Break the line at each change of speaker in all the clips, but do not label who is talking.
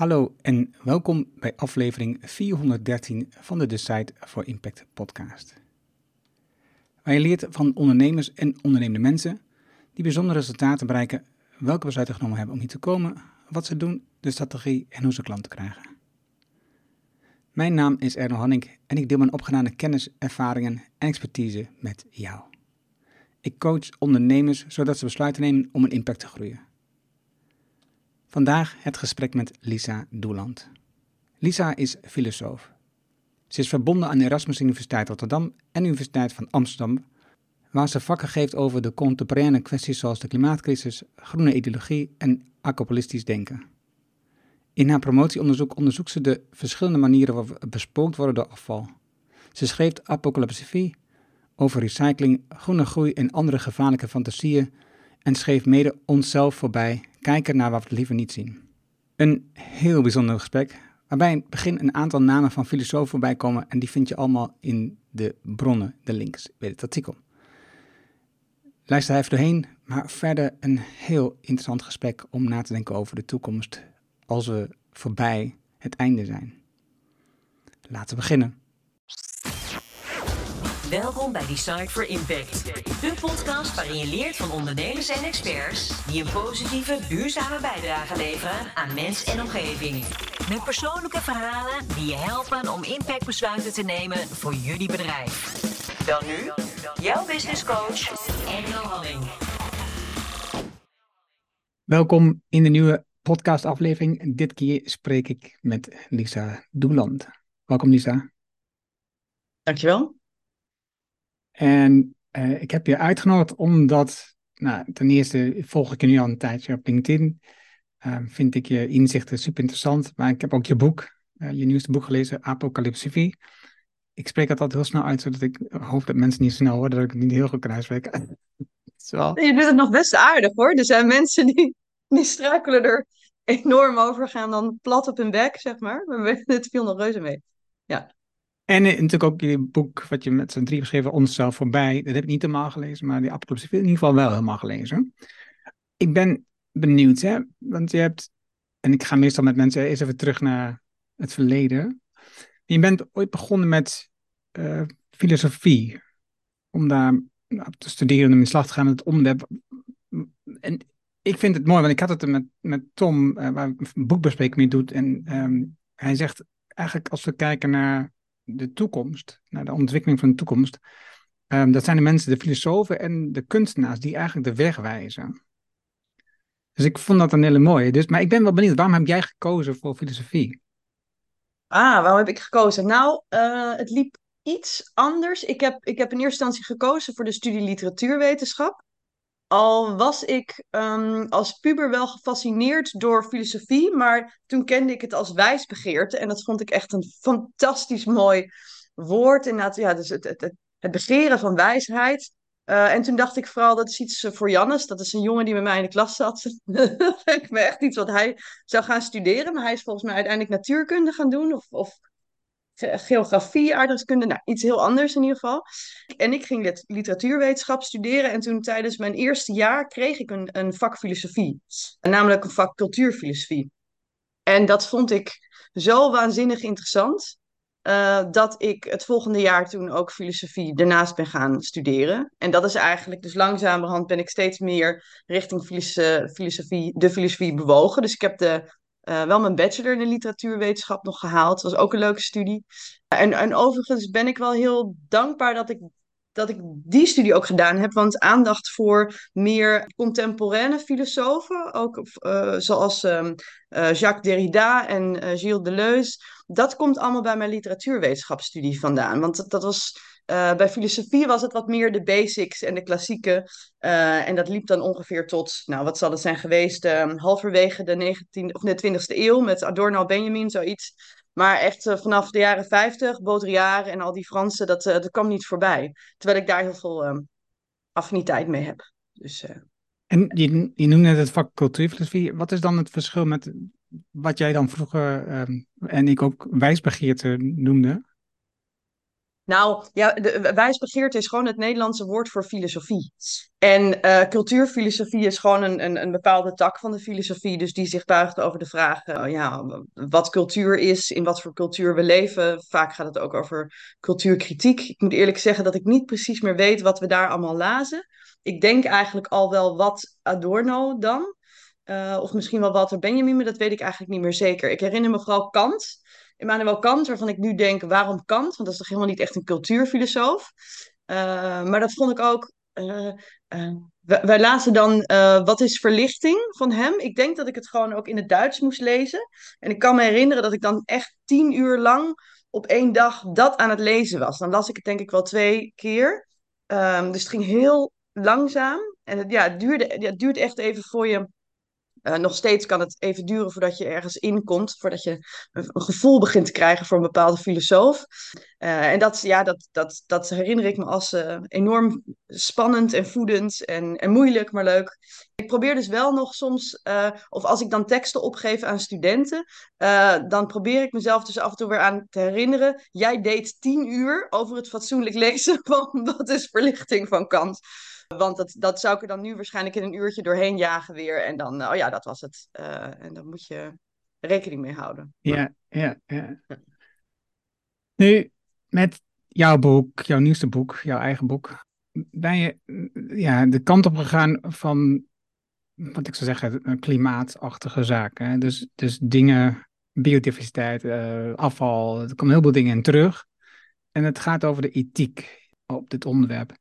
Hallo en welkom bij aflevering 413 van de Decide for Impact podcast. Waar je leert van ondernemers en ondernemende mensen die bijzondere resultaten bereiken, welke besluiten genomen hebben om hier te komen, wat ze doen, de strategie en hoe ze klanten krijgen. Mijn naam is Erno Hanning en ik deel mijn opgedane kennis, ervaringen en expertise met jou. Ik coach ondernemers zodat ze besluiten nemen om een impact te groeien. Vandaag het gesprek met Lisa Doeland. Lisa is filosoof. Ze is verbonden aan Erasmus Universiteit Rotterdam en Universiteit van Amsterdam, waar ze vakken geeft over de contemporaine kwesties zoals de klimaatcrisis, groene ideologie en apocalyptisch denken. In haar promotieonderzoek onderzoekt ze de verschillende manieren waarop bespookt worden door afval. Ze schreef Apocalypsefie over recycling, groene groei en andere gevaarlijke fantasieën en schreef mede onszelf voorbij, kijken naar wat we liever niet zien. Een heel bijzonder gesprek, waarbij in het begin een aantal namen van filosofen voorbij komen en die vind je allemaal in de bronnen, de links bij het artikel. Luister even doorheen, maar verder een heel interessant gesprek om na te denken over de toekomst als we voorbij het einde zijn. Laten we beginnen.
Welkom bij Decide for Impact, de podcast waarin je leert van ondernemers en experts die een positieve, duurzame bijdrage leveren aan mens en omgeving. Met persoonlijke verhalen die je helpen om impactbesluiten te nemen voor jullie bedrijf. Dan nu, jouw business coach, Engel Halling.
Welkom in de nieuwe podcastaflevering. Dit keer spreek ik met Lisa Doeland. Welkom Lisa.
Dankjewel.
En uh, ik heb je uitgenodigd omdat, nou, ten eerste volg ik je nu al een tijdje op LinkedIn. Uh, vind ik je inzichten super interessant. Maar ik heb ook je boek, uh, je nieuwste boek gelezen, Apocalypse Ik spreek het altijd heel snel uit, zodat ik hoop dat mensen niet snel horen, dat ik het niet heel goed kan uitspreken.
Je doet het nog best aardig hoor. Er zijn mensen die, die struikelen er enorm over, gaan dan plat op hun bek, zeg maar. Maar het viel nog reuze mee. Ja.
En eh, natuurlijk ook je boek wat je met z'n drie geschreven, Onszelf voorbij. Dat heb ik niet helemaal gelezen, maar die Apocalypse in ieder geval wel helemaal gelezen. Ik ben benieuwd, hè? want je hebt, en ik ga meestal met mensen eerst even terug naar het verleden. Je bent ooit begonnen met uh, filosofie, om daar nou, te studeren en in slag te gaan met het onderwerp. En ik vind het mooi, want ik had het er met, met Tom, uh, waar een boekbespreking mee doet. En um, hij zegt eigenlijk als we kijken naar de toekomst, naar de ontwikkeling van de toekomst, um, dat zijn de mensen, de filosofen en de kunstenaars die eigenlijk de weg wijzen. Dus ik vond dat een hele mooie. Dus, maar ik ben wel benieuwd, waarom heb jij gekozen voor filosofie?
Ah, waarom heb ik gekozen? Nou, uh, het liep iets anders. Ik heb, ik heb in eerste instantie gekozen voor de studie literatuurwetenschap. Al was ik um, als puber wel gefascineerd door filosofie, maar toen kende ik het als wijsbegeerte. En dat vond ik echt een fantastisch mooi woord. Inderdaad, ja, dus het, het, het begeren van wijsheid. Uh, en toen dacht ik vooral, dat is iets voor Jannes. Dat is een jongen die met mij in de klas zat. dat lijkt me echt iets wat hij zou gaan studeren. Maar hij is volgens mij uiteindelijk natuurkunde gaan doen. Of, of geografie, aardrijkskunde, nou, iets heel anders in ieder geval. En ik ging literatuurwetenschap studeren en toen tijdens mijn eerste jaar kreeg ik een, een vak filosofie, namelijk een vak cultuurfilosofie. En dat vond ik zo waanzinnig interessant. Uh, dat ik het volgende jaar toen ook filosofie daarnaast ben gaan studeren. En dat is eigenlijk, dus langzamerhand ben ik steeds meer richting filosofie, de filosofie bewogen. Dus ik heb de uh, wel mijn bachelor in de literatuurwetenschap nog gehaald. Dat was ook een leuke studie. En, en overigens ben ik wel heel dankbaar dat ik, dat ik die studie ook gedaan heb. Want aandacht voor meer contemporaine filosofen, ook uh, zoals um, uh, Jacques Derrida en Gilles Deleuze. Dat komt allemaal bij mijn literatuurwetenschapsstudie vandaan. Want dat, was bij filosofie was het wat meer de basics en de klassieke. En dat liep dan ongeveer tot, nou wat zal het zijn geweest, uh, halverwege de 19e of de 20e eeuw met Adorno, Benjamin, zoiets. Maar echt uh, vanaf de jaren 50, Baudrillard en al die Fransen, dat, dat kwam niet voorbij. Terwijl ik daar heel veel ehm, affiniteit mee heb. Dus,
en je, je noemde net het vak cultuurfilosofie. Wat is dan het verschil met wat jij dan vroeger ehm, en ik ook wijsbegeerte noemde?
Nou, ja, de, wijsbegeerte is gewoon het Nederlandse woord voor filosofie. En uh, cultuurfilosofie is gewoon een, een, een, bepaalde tak van de filosofie, dus die zich buigt over de vraag uh, ja, wat cultuur is, in wat voor cultuur we leven. Vaak gaat het ook over cultuurkritiek. Ik moet eerlijk zeggen dat ik niet precies meer weet wat we daar allemaal lazen. Ik denk eigenlijk al wel wat Adorno dan. Uh, of misschien wel Walter Benjamin, maar dat weet ik eigenlijk niet meer zeker. Ik herinner me vooral Kant. Immanuel Kant, waarvan ik nu denk, waarom Kant? Want dat is toch helemaal niet echt een cultuurfilosoof. Uh, maar dat vond ik ook... Uh, wij lazen dan Wat is verlichting van hem. Ik denk dat ik het gewoon ook in het Duits moest lezen. En ik kan me herinneren dat ik dan echt tien uur lang op één dag dat aan het lezen was. Dan las ik het denk ik wel twee keer. Um, dus het ging heel langzaam. En het, ja, het, duurde, het duurt echt even voor je uh, nog steeds kan het even duren voordat je ergens inkomt, voordat je een, gevoel begint te krijgen voor een bepaalde filosoof. Uh, en dat, ja, dat, dat, dat herinner ik me als uh, enorm spannend en voedend en, en moeilijk, maar leuk. Ik probeer dus wel nog soms, of als ik dan teksten opgeef aan studenten, dan probeer ik mezelf dus af en toe weer aan te herinneren. Jij deed tien uur over het fatsoenlijk lezen van wat is verlichting van Kant. Want dat, dat zou ik er dan nu waarschijnlijk in een uurtje doorheen jagen weer. En dan, oh ja, dat was het. Uh, en daar moet je rekening mee houden.
Ja, ja, ja. Nu, met jouw boek, jouw nieuwste boek, jouw eigen boek, ben je ja, de kant op gegaan van, wat ik zou zeggen, klimaatachtige zaken. Dus, dus dingen, biodiversiteit, uh, afval, er komen heel veel dingen in terug. En het gaat over de ethiek op dit onderwerp.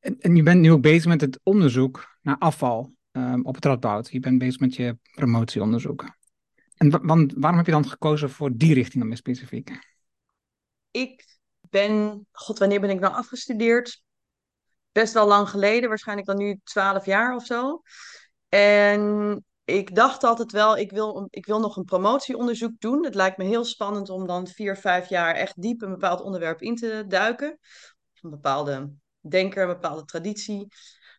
En, en, je bent nu ook bezig met het onderzoek naar afval um, op het Radboud. Je bent bezig met je promotieonderzoek. En want, waarom heb je dan gekozen voor die richting dan specifiek?
Ik ben, god, wanneer ben ik nou afgestudeerd? Best wel lang geleden, waarschijnlijk dan nu twaalf jaar of zo. En ik dacht altijd wel, ik wil, ik wil nog een promotieonderzoek doen. Het lijkt me heel spannend om dan vier, vijf jaar echt diep een bepaald onderwerp in te duiken. Een bepaalde denker, een bepaalde traditie.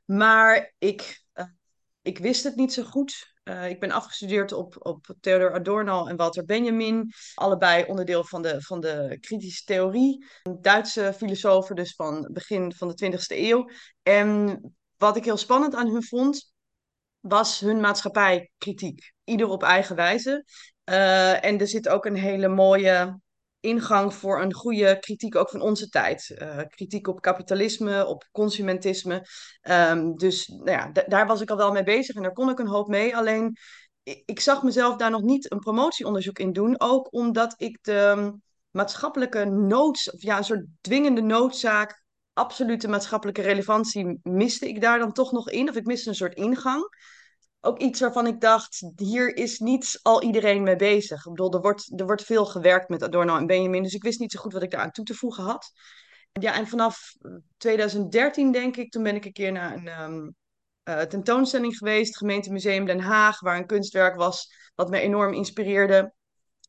Maar ik, uh, ik wist het niet zo goed. Uh, ik ben afgestudeerd op, op Theodor Adorno en Walter Benjamin. Allebei onderdeel van de, van de kritische theorie. Duitse filosofen dus van begin van de 20e eeuw. En wat ik heel spannend aan hun vond, was hun maatschappijkritiek. Ieder op eigen wijze. Uh, en er zit ook een hele mooie ingang voor een goede kritiek ook van onze tijd. Uh, kritiek op kapitalisme, op consumentisme. Um, dus nou ja, daar was ik al wel mee bezig en daar kon ik een hoop mee. Alleen ik zag mezelf daar nog niet een promotieonderzoek in doen. Ook omdat ik de maatschappelijke nood, of ja, een soort dwingende noodzaak, absolute maatschappelijke relevantie miste ik daar dan toch nog in. Of ik miste een soort ingang ook iets waarvan ik dacht, hier is niet al iedereen mee bezig. Ik bedoel, er wordt, er wordt veel gewerkt met Adorno en Benjamin, dus ik wist niet zo goed wat ik daaraan toe te voegen had. Ja, en vanaf 2013 denk ik, toen ben ik een keer naar een um, uh, tentoonstelling geweest, gemeentemuseum Den Haag, waar een kunstwerk was wat me enorm inspireerde.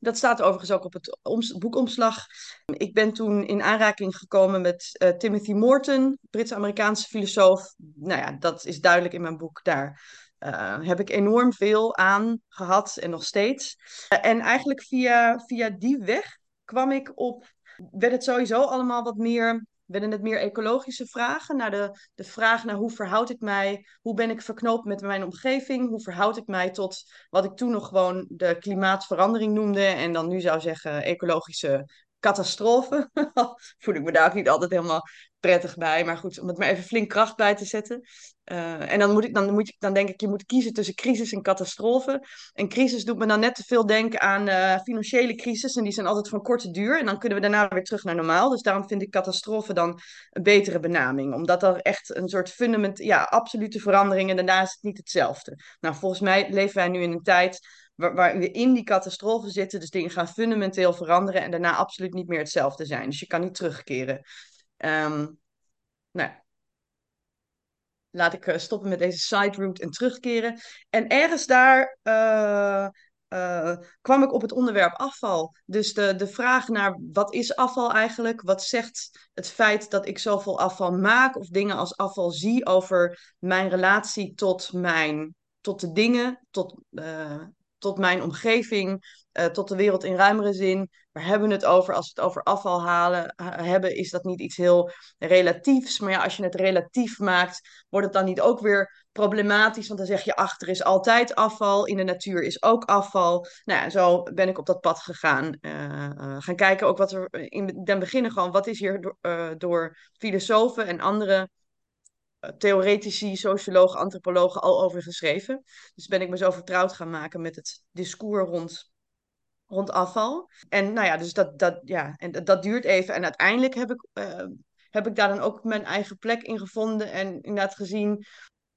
Dat staat overigens ook op het boekomslag. Ik ben toen in aanraking gekomen met uh, Timothy Morton, Brits-Amerikaanse filosoof. Nou ja, dat is duidelijk in mijn boek daar uh, heb ik enorm veel aan gehad en nog steeds. Uh, en eigenlijk via, via die weg kwam ik op, werd het sowieso allemaal wat meer, werden het meer ecologische vragen. Naar de, de vraag naar hoe verhoud ik mij, hoe ben ik verknoopt met mijn omgeving, hoe verhoud ik mij tot wat ik toen nog gewoon de klimaatverandering noemde en dan nu zou zeggen ecologische catastrofe. Voel ik me daar ook niet altijd helemaal prettig bij. Maar goed, om het maar even flink kracht bij te zetten. Uh, en dan, moet ik, dan, moet ik, dan denk ik, je moet kiezen tussen crisis en catastrofe. En crisis doet me dan net te veel denken aan uh, financiële crisis. En die zijn altijd van korte duur. En dan kunnen we daarna weer terug naar normaal. Dus daarom vind ik catastrofe dan een betere benaming. Omdat er echt een soort fundament, ja, absolute verandering. En daarna is het niet hetzelfde. Nou, volgens mij leven wij nu in een tijd waar, we in die catastrofe zitten. Dus dingen gaan fundamenteel veranderen en daarna absoluut niet meer hetzelfde zijn. Dus je kan niet terugkeren. Um, nou, laat ik uh, stoppen met deze side route en terugkeren. En ergens daar uh, uh, kwam ik op het onderwerp afval. Dus de, de vraag naar wat is afval eigenlijk? Wat zegt het feit dat ik zoveel afval maak of dingen als afval zie over mijn relatie tot, mijn, tot de dingen, tot, tot mijn omgeving, uh, tot de wereld in ruimere zin. Waar hebben we het over? Als we het over afval halen, hebben, is dat niet iets heel relatiefs. Maar ja, als je het relatief maakt, wordt het dan niet ook weer problematisch. Want dan zeg je, achter is altijd afval, in de natuur is ook afval. Nou ja, zo ben ik op dat pad gegaan. Uh, gaan kijken ook wat er in den beginnen gewoon, wat is hier door filosofen en andere theoretici, sociologen, antropologen al over geschreven. Dus ben ik me zo vertrouwd gaan maken met het discours rond, rond afval. En nou ja, dus dat, dat, ja, en dat, duurt even. En uiteindelijk heb ik, uh, heb ik daar dan ook mijn eigen plek in gevonden. En inderdaad gezien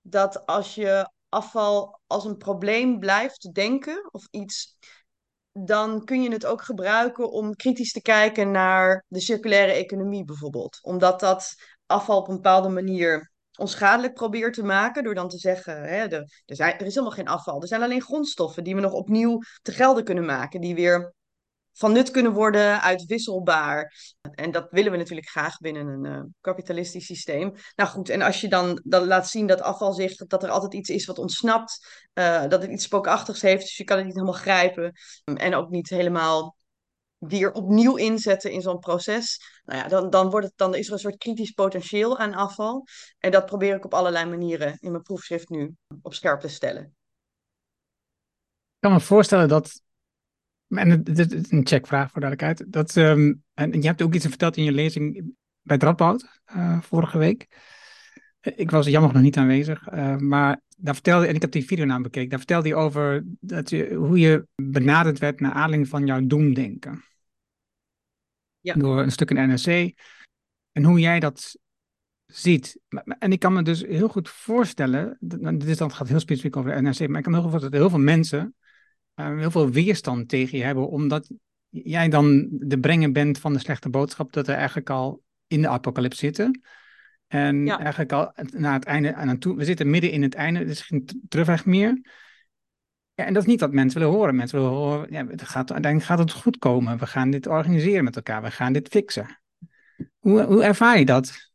dat als je afval als een probleem blijft denken of iets dan kun je het ook gebruiken om kritisch te kijken naar de circulaire economie bijvoorbeeld. Omdat dat afval op een bepaalde manier onschadelijk probeert te maken. Door dan te zeggen, hè, er, er is helemaal geen afval. Er zijn alleen grondstoffen die we nog opnieuw te gelden kunnen maken. Die weer van nut kunnen worden, uitwisselbaar. En dat willen we natuurlijk graag binnen een uh, kapitalistisch systeem. Nou goed, en als je dan, dan laat zien dat afval zich, dat er altijd iets is wat ontsnapt, uh, dat het iets spookachtigs heeft, dus je kan het niet helemaal grijpen en ook niet helemaal weer opnieuw inzetten in zo'n proces, nou ja, dan, dan, wordt het, dan is er een soort kritisch potentieel aan afval. En dat probeer ik op allerlei manieren in mijn proefschrift nu op scherp te stellen.
Ik kan me voorstellen dat, en dit is een checkvraag voor duidelijkheid, dat, um, en je hebt ook iets verteld in je lezing bij Radboud uh, vorige week. Ik was jammer nog niet aanwezig, uh, maar daar vertelde, en ik heb die video naar bekeken, daar vertelde hij over dat je, hoe je benaderd werd naar aanleiding van jouw doemdenken ja. door een stuk in NRC. En hoe jij dat ziet. En ik kan me dus heel goed voorstellen, dit is dan, gaat heel specifiek over de NRC, maar ik kan me heel goed voorstellen dat heel veel mensen uh, heel veel weerstand tegen je hebben, omdat jij dan de brenger bent van de slechte boodschap dat er eigenlijk al in de apocalypse zitten. En eigenlijk al naar het einde aan toe. We zitten midden in het einde, er is geen terugweg meer. Ja, en dat is niet wat mensen willen horen. Mensen willen horen, ja, het gaat, uiteindelijk gaat het goed komen. We gaan dit organiseren met elkaar. We gaan dit fixen. Hoe, hoe ervaar je dat?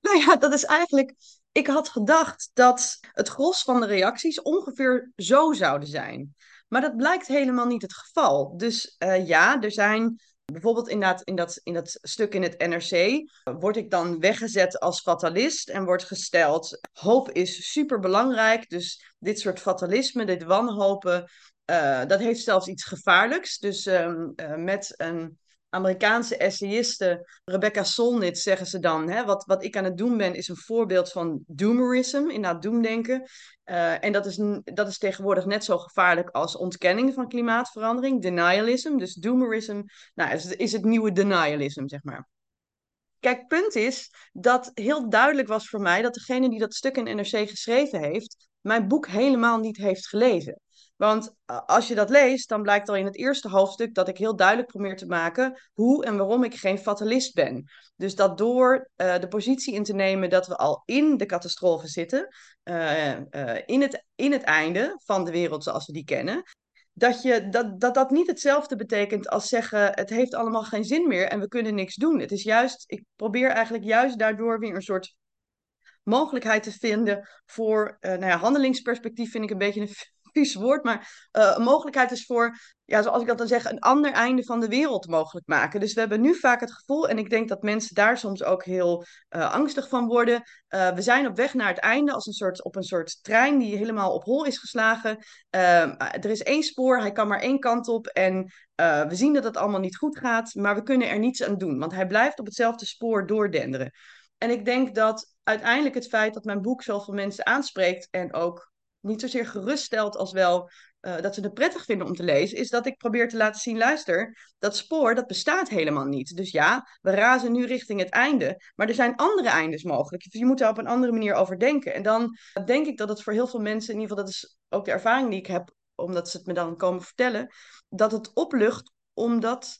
Nou ja, dat is eigenlijk... Ik had gedacht dat het gros van de reacties ongeveer zo zouden zijn. Maar dat blijkt helemaal niet het geval. Dus uh, ja, er zijn Bijvoorbeeld in dat, in, dat, in dat stuk in het NRC word ik dan weggezet als fatalist en wordt gesteld: hoop is super belangrijk. Dus dit soort fatalisme, dit wanhopen, uh, dat heeft zelfs iets gevaarlijks. Dus um, uh, met een Amerikaanse essayiste Rebecca Solnit zeggen ze dan. Hè, wat, wat ik aan het doen ben, is een voorbeeld van doomerism, inderdaad doemdenken. Uh, en dat is, dat is tegenwoordig net zo gevaarlijk als ontkenning van klimaatverandering, denialism. Dus doomerism nou, is, is het nieuwe denialism, zeg maar. Kijk, punt is dat heel duidelijk was voor mij dat degene die dat stuk in NRC geschreven heeft, mijn boek helemaal niet heeft gelezen. Want als je dat leest, dan blijkt al in het eerste hoofdstuk dat ik heel duidelijk probeer te maken hoe en waarom ik geen fatalist ben. Dus dat door uh, de positie in te nemen dat we al in de catastrofe zitten, uh, in, het, in het einde van de wereld zoals we die kennen, dat, je, dat, dat dat niet hetzelfde betekent als zeggen het heeft allemaal geen zin meer en we kunnen niks doen. Het is juist, ik probeer eigenlijk juist daardoor weer een soort mogelijkheid te vinden voor, nou ja, handelingsperspectief vind ik een beetje een vies woord, maar uh, een mogelijkheid is voor, ja, zoals ik dat dan zeg, een ander einde van de wereld mogelijk maken. Dus we hebben nu vaak het gevoel, en ik denk dat mensen daar soms ook heel uh, angstig van worden. Uh, we zijn op weg naar het einde als een soort, op een soort trein die helemaal op hol is geslagen. Ehm, er is één spoor, hij kan maar één kant op en we zien dat het allemaal niet goed gaat, maar we kunnen er niets aan doen, want hij blijft op hetzelfde spoor doordenderen. En ik denk dat uiteindelijk het feit dat mijn boek zoveel mensen aanspreekt en ook niet zozeer geruststelt als wel uh, dat ze het prettig vinden om te lezen, is dat ik probeer te laten zien, luister, dat spoor, dat bestaat helemaal niet. Dus ja, we razen nu richting het einde, maar er zijn andere eindes mogelijk. Dus je moet daar op een andere manier over denken. En dan denk ik dat het voor heel veel mensen, in ieder geval dat is ook de ervaring die ik heb, omdat ze het me dan komen vertellen, dat het oplucht omdat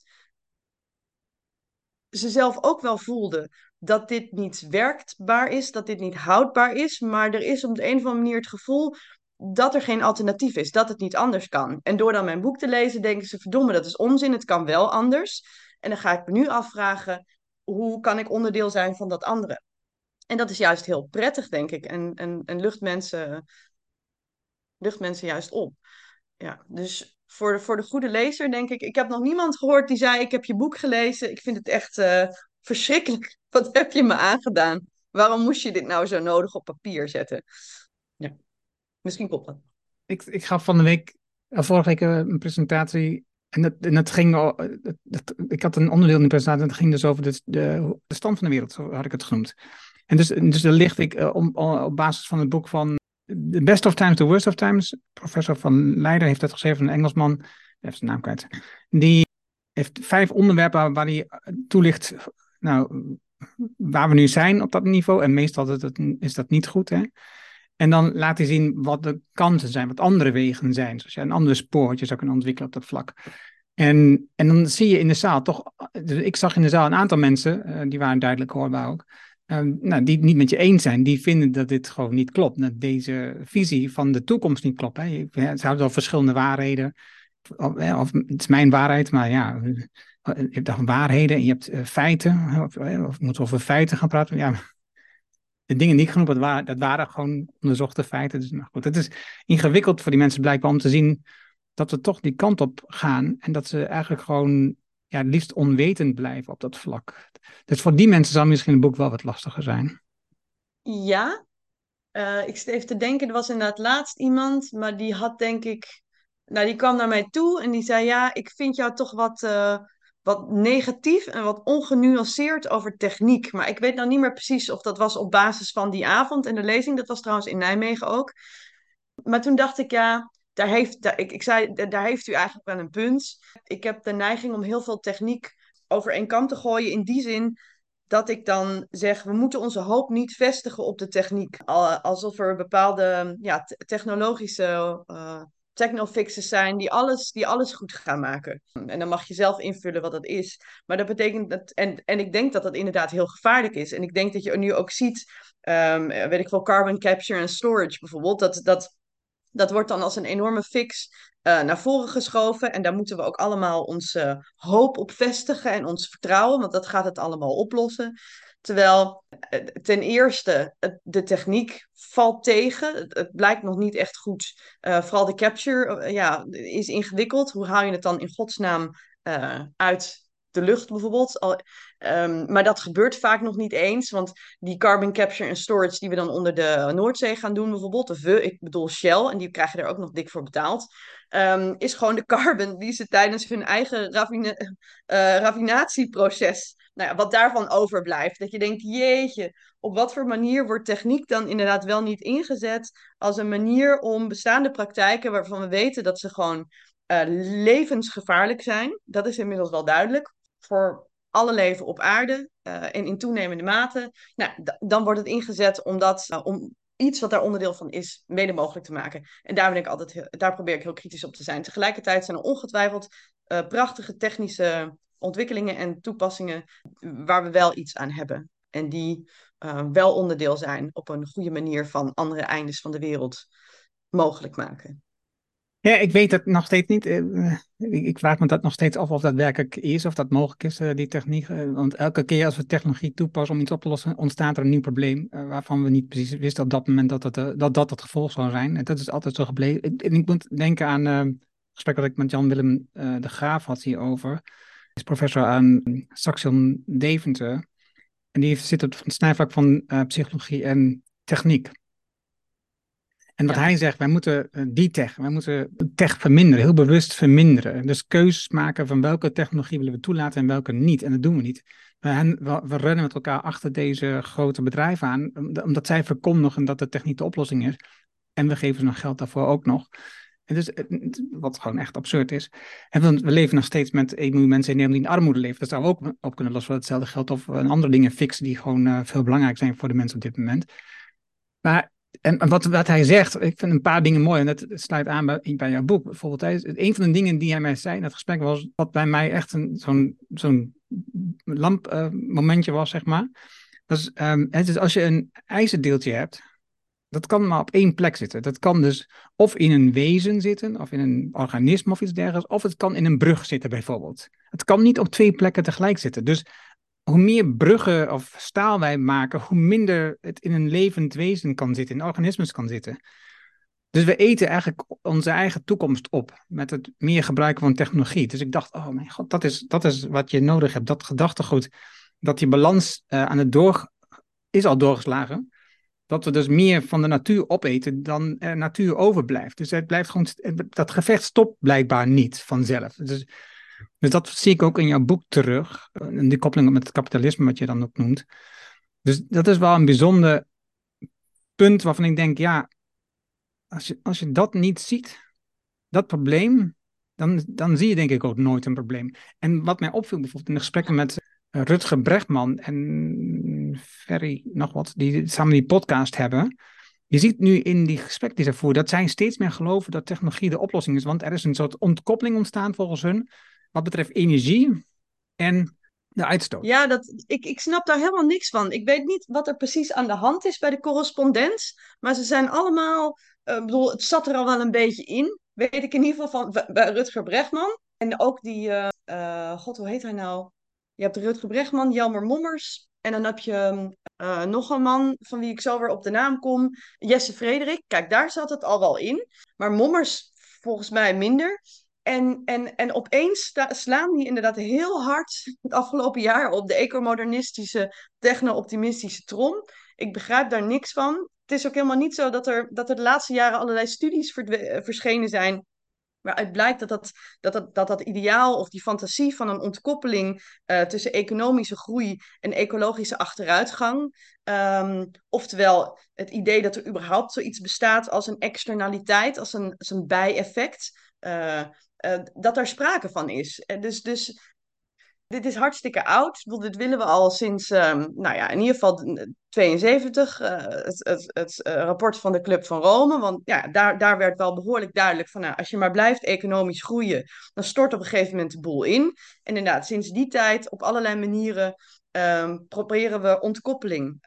ze zelf ook wel voelden dat dit niet werkbaar is, dat dit niet houdbaar is, maar er is op de een of andere manier het gevoel dat er geen alternatief is, dat het niet anders kan. En door dan mijn boek te lezen, denken ze: verdomme, dat is onzin, het kan wel anders. En dan ga ik me nu afvragen: hoe kan ik onderdeel zijn van dat andere? En dat is juist heel prettig, denk ik, en, en, en lucht, mensen, lucht mensen juist op. ja, dus voor de, voor de goede lezer denk ik, ik heb nog niemand gehoord die zei, ik heb je boek gelezen, ik vind het echt uh, verschrikkelijk. Wat heb je me aangedaan? Waarom moest je dit nou zo nodig op papier zetten? Misschien klopt.
Ik, ik gaf van de week, uh, vorige week uh, een presentatie en dat, en dat ging, dat, ik had een onderdeel in de presentatie en dat ging dus over de, de, stand van de wereld, zo had ik het genoemd. En dus, dus daar licht ik om, op basis van het boek van The Best of Times, The Worst of Times. Professor van Leider heeft dat geschreven, een Engelsman, heeft zijn naam kwijt. Die heeft vijf onderwerpen waar hij toelicht, nou, waar we nu zijn op dat niveau. En meestal is dat, is dat niet goed, hè. En dan laat hij zien wat de kansen zijn, wat andere wegen zijn. Zoals je een andere spoortje zou kunnen ontwikkelen op dat vlak. En, en dan zie je in de zaal toch, dus ik zag in de zaal een aantal mensen, uh, die waren duidelijk hoorbaar ook, uh, nou, die het niet met je eens zijn. Die vinden dat dit gewoon niet klopt. Dat deze visie van de toekomst niet klopt. Hè. Ze hebben wel verschillende waarheden. Of, of, het is mijn waarheid, maar ja, je hebt dan waarheden en je hebt uh, feiten. Of, of moeten we over feiten gaan praten? Ja, de dingen die ik genoemd dat waren gewoon onderzochte feiten. Dus nou goed, het is ingewikkeld voor die mensen blijkbaar om te zien dat we toch die kant op gaan. En dat ze eigenlijk gewoon ja, het liefst onwetend blijven op dat vlak. Dus voor die mensen zal misschien het boek wel wat lastiger zijn.
Ja, uh, ik zit even te denken, er was inderdaad laatst iemand, maar die had denk ik, nou die kwam naar mij toe en die zei, ja, ik vind jou toch wat, uh, wat negatief en wat ongenuanceerd over techniek. Maar ik weet nou niet meer precies of dat was op basis van die avond en de lezing, dat was trouwens in Nijmegen ook. Maar toen dacht ik, ja, daar heeft, ik, ik zei, daar heeft u eigenlijk wel een punt. Ik heb de neiging om heel veel techniek over één kant te gooien. In die zin dat ik dan zeg, we moeten onze hoop niet vestigen op de techniek. Alsof er bepaalde ja, technologische uh, technofixes zijn die alles, die alles goed gaan maken. En dan mag je zelf invullen wat dat is. Maar dat betekent dat, en, en ik denk dat dat inderdaad heel gevaarlijk is. En ik denk dat je nu ook ziet, um, weet ik wel, carbon capture en storage bijvoorbeeld, dat, dat dat wordt dan als een enorme fix uh, naar voren geschoven. En daar moeten we ook allemaal onze hoop op vestigen en ons vertrouwen, want dat gaat het allemaal oplossen. Terwijl eh, ten eerste de techniek valt tegen. Het, blijkt nog niet echt goed. Vooral de capture ja, is ingewikkeld. Hoe haal je het dan in godsnaam uit de lucht bijvoorbeeld. Al, um, maar dat gebeurt vaak nog niet eens, want die carbon capture en storage die we dan onder de Noordzee gaan doen bijvoorbeeld, of we, ik bedoel Shell, en die krijgen er ook nog dik voor betaald, um, is gewoon de carbon die ze tijdens hun eigen raffine, uh, raffinatieproces, nou ja, wat daarvan overblijft. Dat je denkt, jeetje, op wat voor manier wordt techniek dan inderdaad wel niet ingezet als een manier om bestaande praktijken waarvan we weten dat ze gewoon uh, levensgevaarlijk zijn. Dat is inmiddels wel duidelijk voor alle leven op aarde uh, en in toenemende mate. Nou, dan wordt het ingezet om, dat, uh, om iets wat daar onderdeel van is, mede mogelijk te maken. En daar, ben ik altijd heel, daar probeer ik heel kritisch op te zijn. Tegelijkertijd zijn er ongetwijfeld uh, prachtige technische ontwikkelingen en toepassingen waar we wel iets aan hebben. En die wel onderdeel zijn op een goede manier van andere eindes van de wereld mogelijk maken.
Ja, ik weet het nog steeds niet. Eh, ik vraag me dat nog steeds af of dat werkelijk is, of dat mogelijk is, eh, die techniek. Eh, want elke keer als we technologie toepassen om iets op te lossen, ontstaat er een nieuw probleem waarvan we niet precies wisten op dat moment dat dat, dat, dat het gevolg zou zijn. En dat is altijd zo gebleven. En ik moet denken aan het gesprek dat ik met Jan-Willem de Graaf had hierover. Hij is professor aan Saxion Deventer. En die zit op het snijvlak van psychologie en techniek. En wat hij zegt, wij moeten uh, die tech, wij moeten tech verminderen, heel bewust verminderen. Dus keuzes maken van welke technologie willen we toelaten en welke niet. En dat doen we niet. We, we, we rennen met elkaar achter deze grote bedrijven aan, omdat zij verkondigen dat de techniek de oplossing is. En we geven ze nog geld daarvoor ook nog. En dus, wat gewoon echt absurd is. En we leven nog steeds met 1 miljoen mensen in Nederland die in armoede leven. Dat zou ook op kunnen lossen. Hetzelfde geldt of we andere dingen fixen die gewoon uh, veel belangrijk zijn voor de mensen op dit moment. Maar en wat, wat hij zegt, ik vind een paar dingen mooi en dat sluit aan bij, jouw boek. Bijvoorbeeld, hij, een van de dingen die hij mij zei in het gesprek was, wat bij mij echt zo'n zo'n lampmomentje uh, was, zeg maar. Dat is, het is als je een ijzerdeeltje hebt, dat kan maar op één plek zitten. Dat kan dus of in een wezen zitten, of in een organisme of iets dergelijks, of het kan in een brug zitten bijvoorbeeld. Het kan niet op twee plekken tegelijk zitten. Dus hoe meer bruggen of staal wij maken, hoe minder het in een levend wezen kan zitten, in organismes kan zitten. Dus we eten eigenlijk onze eigen toekomst op met het meer gebruiken van technologie. Dus ik dacht, oh mijn god, dat is, dat is wat je nodig hebt. Dat gedachtegoed, dat die balans uh, aan het door is al doorgeslagen. Dat we dus meer van de natuur opeten dan er natuur overblijft. Dus het blijft gewoon, dat gevecht stopt blijkbaar niet vanzelf. Dus, dus dat zie ik ook in jouw boek terug. En die koppeling met het kapitalisme, wat je dan ook noemt. Dus dat is wel een bijzonder punt waarvan ik denk, ja, als je, als je dat niet ziet, dat probleem, dan, dan zie je denk ik ook nooit een probleem. En wat mij opviel bijvoorbeeld in de gesprekken met uh, Rutger Brechtman en Ferry nog wat, die samen die podcast hebben. Je ziet nu in die gesprekken die ze voeren, dat zij steeds meer geloven dat technologie de oplossing is. Want er is een soort ontkoppeling ontstaan volgens hun, wat betreft energie en de uitstoot.
Ja, dat, ik, ik snap daar helemaal niks van. Ik weet niet wat er precies aan de hand is bij de correspondent. Maar ze zijn allemaal ik bedoel, het zat er al wel een beetje in. Weet ik in ieder geval van bij Rutger Bregman. En ook die, uh, god, hoe heet hij nou? Je hebt Rutger Bregman, Jelmer Mommers. En dan heb je uh, nog een man van wie ik zo weer op de naam kom. Jesse Frederik. Kijk, daar zat het al wel in. Maar Mommers volgens mij minder. En, en, en opeens slaan die inderdaad heel hard het afgelopen jaar op de ecomodernistische, techno-optimistische trom. Ik begrijp daar niks van het is ook helemaal niet zo dat er, dat er de laatste jaren allerlei studies eh, verschenen zijn. Waaruit blijkt dat dat, dat, dat, dat ideaal of die fantasie van een ontkoppeling uh, tussen economische groei en ecologische achteruitgang. Um, oftewel het idee dat er überhaupt zoiets bestaat als een externaliteit, als een, als een bijeffect. Uh, uh, dat daar sprake van is. Dus, dus dit is hartstikke oud. Dit willen we al sinds, um, nou ja, in ieder geval 72, uh, eh, het, het, het uh, rapport van de Club van Rome. Want ja, daar, daar werd wel behoorlijk duidelijk van, nou, als je maar blijft economisch groeien, dan stort op een gegeven moment de boel in. En inderdaad, sinds die tijd, op allerlei manieren, um, proberen we ontkoppeling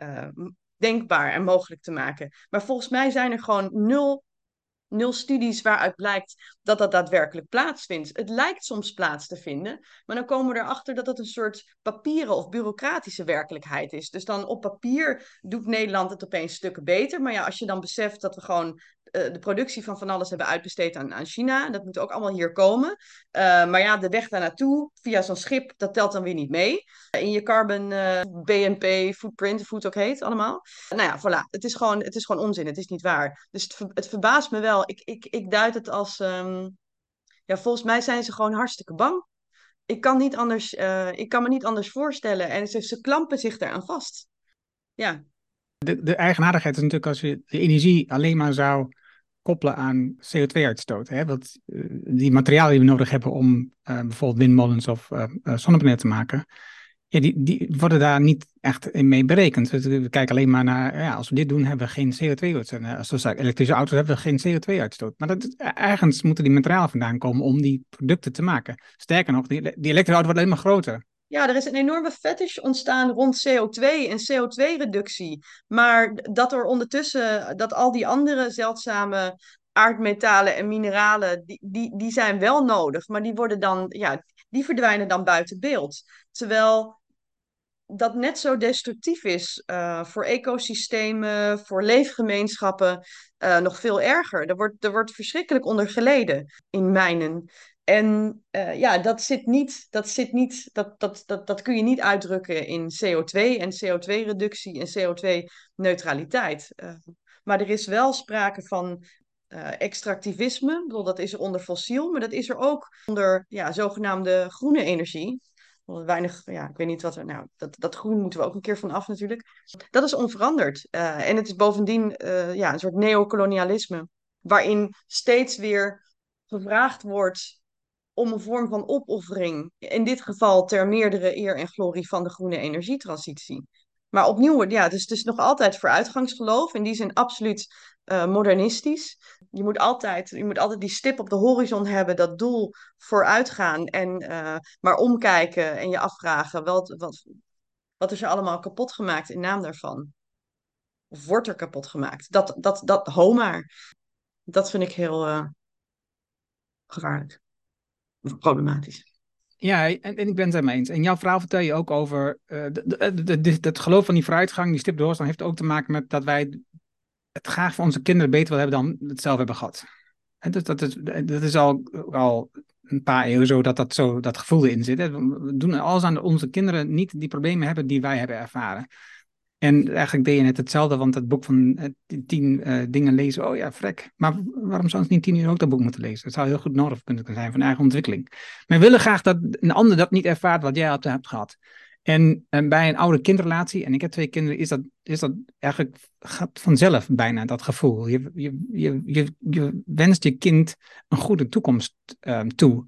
denkbaar en mogelijk te maken. Maar volgens mij zijn er gewoon nul nul studies waaruit blijkt dat dat daadwerkelijk plaatsvindt. Het lijkt soms plaats te vinden, maar dan komen we erachter dat het een soort papieren of bureaucratische werkelijkheid is. Dus dan op papier doet Nederland het opeens stukken beter. Maar ja, als je dan beseft dat we gewoon de productie van van alles hebben uitbesteed aan, aan China. Dat moet ook allemaal hier komen. Uh, maar ja, de weg daar naartoe via zo'n schip, dat telt dan weer niet mee. In je carbon eh, BNP, footprint, het ook heet, allemaal. Nou ja, voilà. Het is gewoon, het is gewoon onzin. Het is niet waar. Dus het, het verbaast me wel. Ik, ik, ik duid het als... Um, ja, volgens mij zijn ze gewoon hartstikke bang. Ik kan, niet anders, ik kan me niet anders voorstellen. En ze, ze klampen zich daaraan vast. Ja,
de, de eigenaardigheid is natuurlijk als je de energie alleen maar zou koppelen aan CO2-uitstoot. Want uh, die materialen die we nodig hebben om uh, bijvoorbeeld windmolens of uh, zonnepanelen te maken, ja, die, die worden daar niet echt mee berekend. Dus we kijken alleen maar naar, ja, als we dit doen, hebben we geen CO2-uitstoot. Als we elektrische auto's hebben we geen CO2-uitstoot. Maar dat, ergens moeten die materialen vandaan komen om die producten te maken. Sterker nog, die, die elektrische auto wordt alleen maar groter.
Ja, er is een enorme fetish ontstaan rond CO2 en CO2-reductie. Maar dat er ondertussen, dat al die andere zeldzame aardmetalen en mineralen, die, die, die zijn wel nodig, maar die worden dan, ja, die verdwijnen dan buiten beeld. Terwijl dat net zo destructief is uh, voor ecosystemen, voor leefgemeenschappen, uh, nog veel erger. Er wordt, er wordt verschrikkelijk onder geleden in mijnen. En uh, ja, dat zit niet, dat zit niet, dat, dat, dat, dat kun je niet uitdrukken in CO2 en CO2-reductie en CO2-neutraliteit. Uh, maar er is wel sprake van uh, extractivisme. Ik bedoel, dat is er onder fossiel, maar dat is er ook onder ja, zogenaamde groene energie. Weinig, ja, ik weet niet wat er. Nou, dat, dat groen moeten we ook een keer van af natuurlijk. Dat is onveranderd. en het is bovendien ja, een soort neocolonialisme, waarin steeds weer gevraagd wordt om een vorm van opoffering, in dit geval ter meerdere eer en glorie van de groene energietransitie. Maar opnieuw, ja, dus het is nog altijd vooruitgangsgeloof, in die zin absoluut uh, modernistisch. Je moet, altijd, je moet altijd die stip op de horizon hebben, dat doel vooruitgaan en uh, maar omkijken en je afvragen wat, wat, wat is er allemaal kapot gemaakt in naam daarvan. Of wordt er kapot gemaakt? Dat, dat, dat, ho. Dat vind ik heel uh, gevaarlijk problematisch.
Ja, en, en, ik ben het ermee eens. En jouw verhaal vertel je ook over het geloof van die vooruitgang, die stip de heeft ook te maken met dat wij het graag voor onze kinderen beter willen hebben dan het zelf hebben gehad. En dus dat, is, dat is al, al een paar eeuwen zo dat, dat, zo dat gevoel erin zit. We doen alles aan onze kinderen niet die problemen hebben die wij hebben ervaren. En eigenlijk deed je net hetzelfde, want het boek van uh, tien uh, dingen lezen, oh ja, vrek. Maar waarom zou ze niet tien uur ook dat boek moeten lezen? Dat zou heel goed nodig kunnen zijn van eigen ontwikkeling. Maar we willen graag dat een ander dat niet ervaart wat jij hebt gehad. En, en, bij een oude kindrelatie, en ik heb twee kinderen, is dat, is dat eigenlijk gaat vanzelf bijna dat gevoel. Je, je, je, je, wenst je kind een goede toekomst um, toe.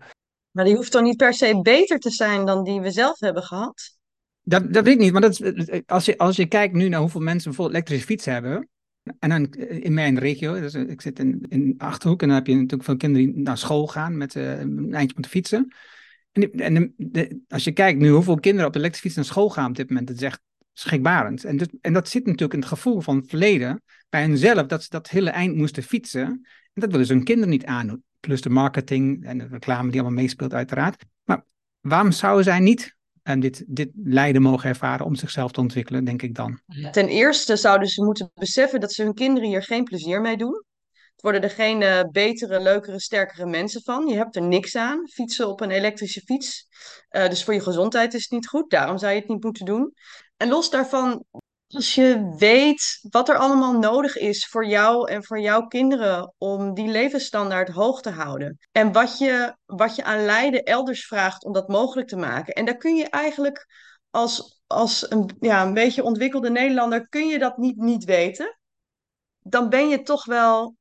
Maar die hoeft toch niet per se beter te zijn dan die we zelf hebben gehad?
Dat, dat weet ik niet, maar dat als, je, als je kijkt nu naar hoeveel mensen bijvoorbeeld elektrische fiets hebben, en dan in mijn regio, dus ik zit in, in Achterhoek, en dan heb je natuurlijk veel kinderen die naar school gaan met uh, een eindje moeten fietsen. En, en als je kijkt nu hoeveel kinderen op elektrische fiets naar school gaan op dit moment, dat is echt schrikbarend. En, en dat zit natuurlijk in het gevoel van het verleden bij henzelf, dat ze dat hele eind moesten fietsen. En dat willen ze hun kinderen niet aandoen. Plus de marketing en de reclame die allemaal meespeelt uiteraard. Maar waarom zouden zij niet en dit, dit lijden mogen ervaren om zichzelf te ontwikkelen, denk ik dan.
Ten eerste zouden ze moeten beseffen dat ze hun kinderen hier geen plezier mee doen. Het worden er geen uh, betere, leukere, sterkere mensen van. Je hebt er niks aan, fietsen op een elektrische fiets. Uh, dus voor je gezondheid is het niet goed, daarom zou je het niet moeten doen. En los daarvan, als je weet wat er allemaal nodig is voor jou en voor jouw kinderen om die levensstandaard hoog te houden. En wat je, wat je aan lijden elders vraagt om dat mogelijk te maken. En daar kun je eigenlijk als, als een, ja, een beetje ontwikkelde Nederlander, kun je dat niet, niet weten. Dan ben je toch wel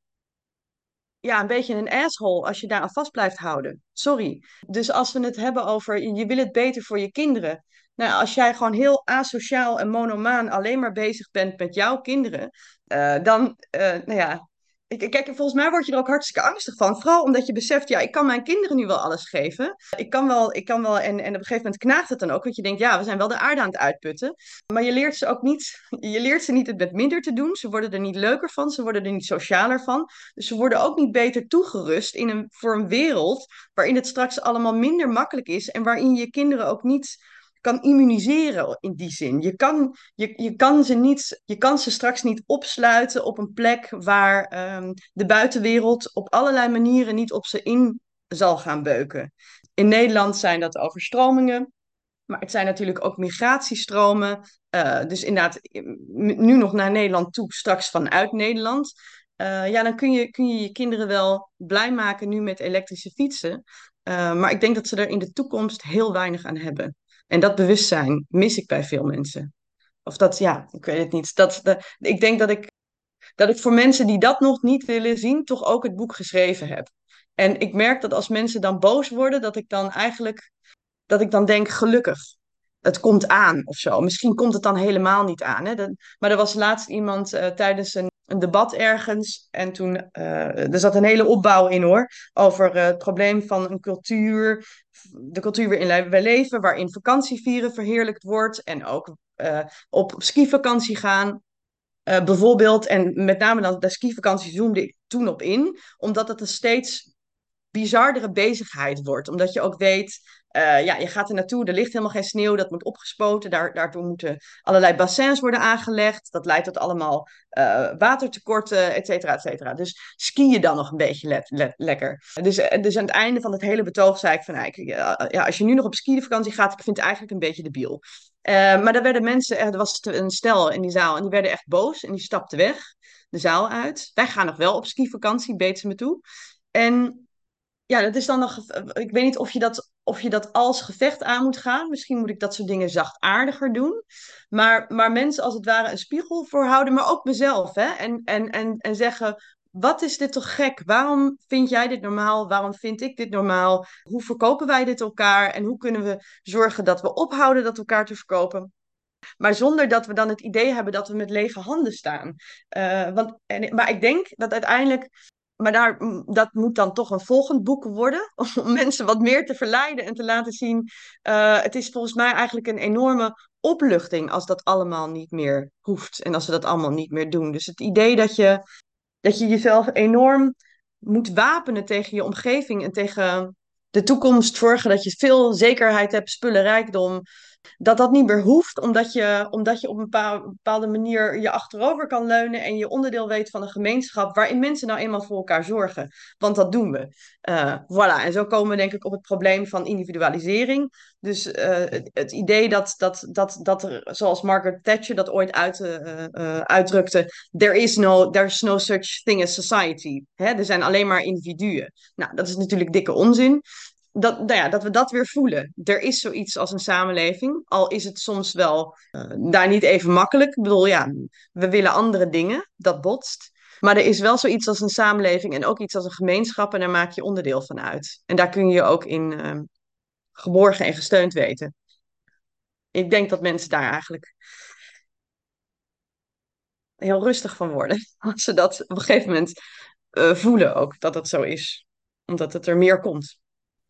ja, een beetje een asshole als je daar aan vast blijft houden. Sorry. Dus als we het hebben over je wil het beter voor je kinderen. Nou, als jij gewoon heel asociaal en monomaan alleen maar bezig bent met jouw kinderen, uh, dan, uh, nou ja, kijk, volgens mij word je er ook hartstikke angstig van. Vooral omdat je beseft, ja, ik kan mijn kinderen nu wel alles geven. Ik kan wel, ik kan wel en, en op een gegeven moment knaagt het dan ook. Want je denkt, ja, we zijn wel de aarde aan het uitputten. Maar je leert ze ook niet, je leert ze niet het met minder te doen. Ze worden er niet leuker van, ze worden er niet socialer van. Dus ze worden ook niet beter toegerust in een, voor een wereld waarin het straks allemaal minder makkelijk is. En waarin je kinderen ook niet kan immuniseren in die zin. Je kan, je, je, kan ze niet, je kan ze straks niet opsluiten op een plek waar um, de buitenwereld op allerlei manieren niet op ze in zal gaan beuken. In Nederland zijn dat overstromingen, maar het zijn natuurlijk ook migratiestromen. Uh, dus inderdaad, nu nog naar Nederland toe, straks vanuit Nederland. Uh, ja, dan kun je, kun je je kinderen wel blij maken nu met elektrische fietsen. Uh, maar ik denk dat ze er in de toekomst heel weinig aan hebben. En dat bewustzijn mis ik bij veel mensen. Of dat, ja, ik weet het niet. Dat, ik denk dat ik, dat ik voor mensen die dat nog niet willen zien, toch ook het boek geschreven heb. En ik merk dat als mensen dan boos worden, dat ik dan eigenlijk, dat ik dan denk, gelukkig. Het komt aan of zo. Misschien komt het dan helemaal niet aan. Hè? maar er was laatst iemand uh, tijdens een een debat ergens. En toen, uh, er zat een hele opbouw in hoor. Over uh, het probleem van een cultuur. De cultuur waarin wij leven. Waarin vakantievieren verheerlijkt wordt. En ook uh, op skivakantie gaan. bijvoorbeeld. En met name dan de skivakantie zoomde ik toen op in. Omdat het een steeds bizardere bezigheid wordt. Omdat je ook weet uh, ja, je gaat er naartoe, er ligt helemaal geen sneeuw, dat moet opgespoten. Daar, daartoe moeten allerlei bassins worden aangelegd. Dat leidt tot allemaal uh, watertekorten, et cetera, et cetera. Dus ski je dan nog een beetje lekker. Dus, eh, dus aan het einde van het hele betoog zei ik van, nou, ja, als je nu nog op skivakantie gaat, ik vind het eigenlijk een beetje debiel. Maar daar werden mensen, er was een stel in die zaal en die werden echt boos en die stapten weg de zaal uit. Wij gaan nog wel op skivakantie, beet ze me toe. En ja, dat is dan nog. Ik weet niet of je, dat, of je dat als gevecht aan moet gaan. Misschien moet ik dat soort dingen zachtaardiger doen. Maar, maar mensen als het ware een spiegel voorhouden, maar ook mezelf. Hè? En, en, en, en zeggen: wat is dit toch gek? Waarom vind jij dit normaal? Waarom vind ik dit normaal? Hoe verkopen wij dit elkaar? En hoe kunnen we zorgen dat we ophouden dat elkaar te verkopen? Maar zonder dat we dan het idee hebben dat we met lege handen staan. Uh, want, en, maar ik denk dat uiteindelijk maar daar, dat moet dan toch een volgend boek worden. Om mensen wat meer te verleiden en te laten zien. Uh, het is volgens mij eigenlijk een enorme opluchting als dat allemaal niet meer hoeft. En als we dat allemaal niet meer doen. Dus het idee dat je, dat je jezelf enorm moet wapenen tegen je omgeving en tegen de toekomst. Zorgen dat je veel zekerheid hebt, spullenrijkdom. Dat dat niet meer hoeft, omdat je, omdat je op een bepaalde manier je achterover kan leunen en je onderdeel weet van een gemeenschap waarin mensen nou eenmaal voor elkaar zorgen. Want dat doen we. Uh, voilà, en zo komen we denk ik op het probleem van individualisering. Dus uh, het, idee dat, dat, dat, dat er, zoals Margaret Thatcher dat ooit uit, uh, uitdrukte, there is no, there's no such thing as society. Hè? Er zijn alleen maar individuen. Nou, dat is natuurlijk dikke onzin dat, nou ja, dat we dat weer voelen. Er is zoiets als een samenleving, al is het soms wel uh, daar niet even makkelijk. Ik bedoel, ja, we willen andere dingen, dat botst. Maar er is wel zoiets als een samenleving en ook iets als een gemeenschap en daar maak je onderdeel van uit. En daar kun je je ook in uh, geborgen en gesteund weten. Ik denk dat mensen daar eigenlijk heel rustig van worden. Als ze dat op een gegeven moment uh, voelen ook, dat dat zo is. Omdat het er meer komt.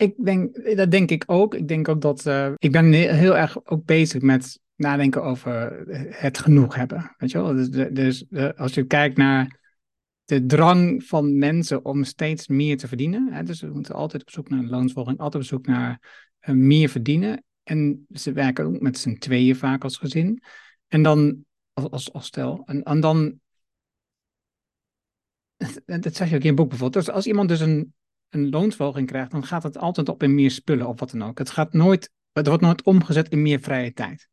Ik denk, dat denk ik ook. Ik denk ook dat, uh, ik ben heel erg ook bezig met nadenken over het genoeg hebben. Weet je wel? Dus, dus als je kijkt naar de drang van mensen om steeds meer te verdienen. Hè, dus we moeten altijd op zoek naar loonsvolging, altijd op zoek naar uh, meer verdienen. En ze werken ook met z'n tweeën vaak als gezin. En dan, als, als, als stel, en, en dan dat zeg je ook in je boek bijvoorbeeld. Dus als iemand dus een een loonsverhoging krijgt, dan gaat het altijd op in meer spullen of wat dan ook. Het, gaat nooit, het wordt nooit omgezet in meer vrije tijd.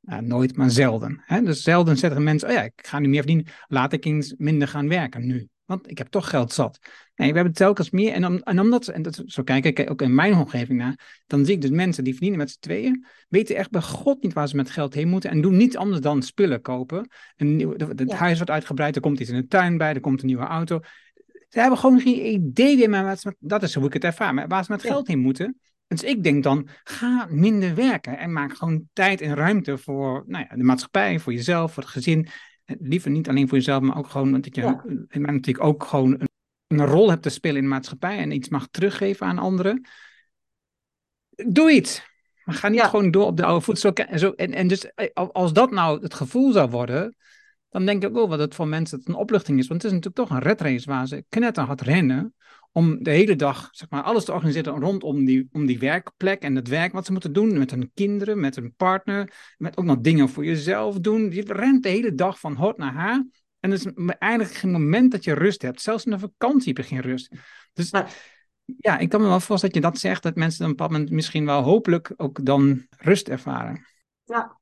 Nou, nooit, maar zelden. Hè? Dus zelden zeggen mensen, oh ja, ik ga nu meer verdienen, laat ik eens minder gaan werken nu. Want ik heb toch geld zat. Nee, we hebben telkens meer. En, om, en omdat, en dat, zo kijk ik ook in mijn omgeving naar, dan zie ik dus mensen die verdienen met z'n tweeën, weten echt bij God niet waar ze met geld heen moeten en doen niets anders dan spullen kopen. Een het huis wordt uitgebreid, er komt iets in de tuin bij, er komt een nieuwe auto. Ze hebben gewoon geen idee meer waar ze dat is hoe ik het ervaar, maar waar ze met geld in moeten. Dus ik denk dan, ga minder werken en maak gewoon tijd en ruimte voor nou ja, de maatschappij, voor jezelf, voor het gezin. Liever niet alleen voor jezelf, maar ook gewoon dat je ja. natuurlijk ook gewoon een, een, rol hebt te spelen in de maatschappij en iets mag teruggeven aan anderen. Doe iets. Maar ga niet gewoon door op de oude voet. Zo, en, zo, en, en dus eh, als dat nou het gevoel zou worden, dan denk ik ook wel dat het voor mensen een opluchting is. Want het is natuurlijk toch een redrace waar ze knetterhard rennen om de hele dag zeg maar, alles te organiseren rondom die, om die werkplek en het werk wat ze moeten doen met hun kinderen, met hun partner, met ook nog dingen voor jezelf doen. Je rent de hele dag van hot naar haar. En er is eigenlijk geen moment dat je rust hebt. Zelfs in de vakantie heb je geen rust. Dus ja, ik kan me wel voorstellen dat je dat zegt, dat mensen op een bepaald moment misschien wel hopelijk ook dan rust ervaren.
Ja.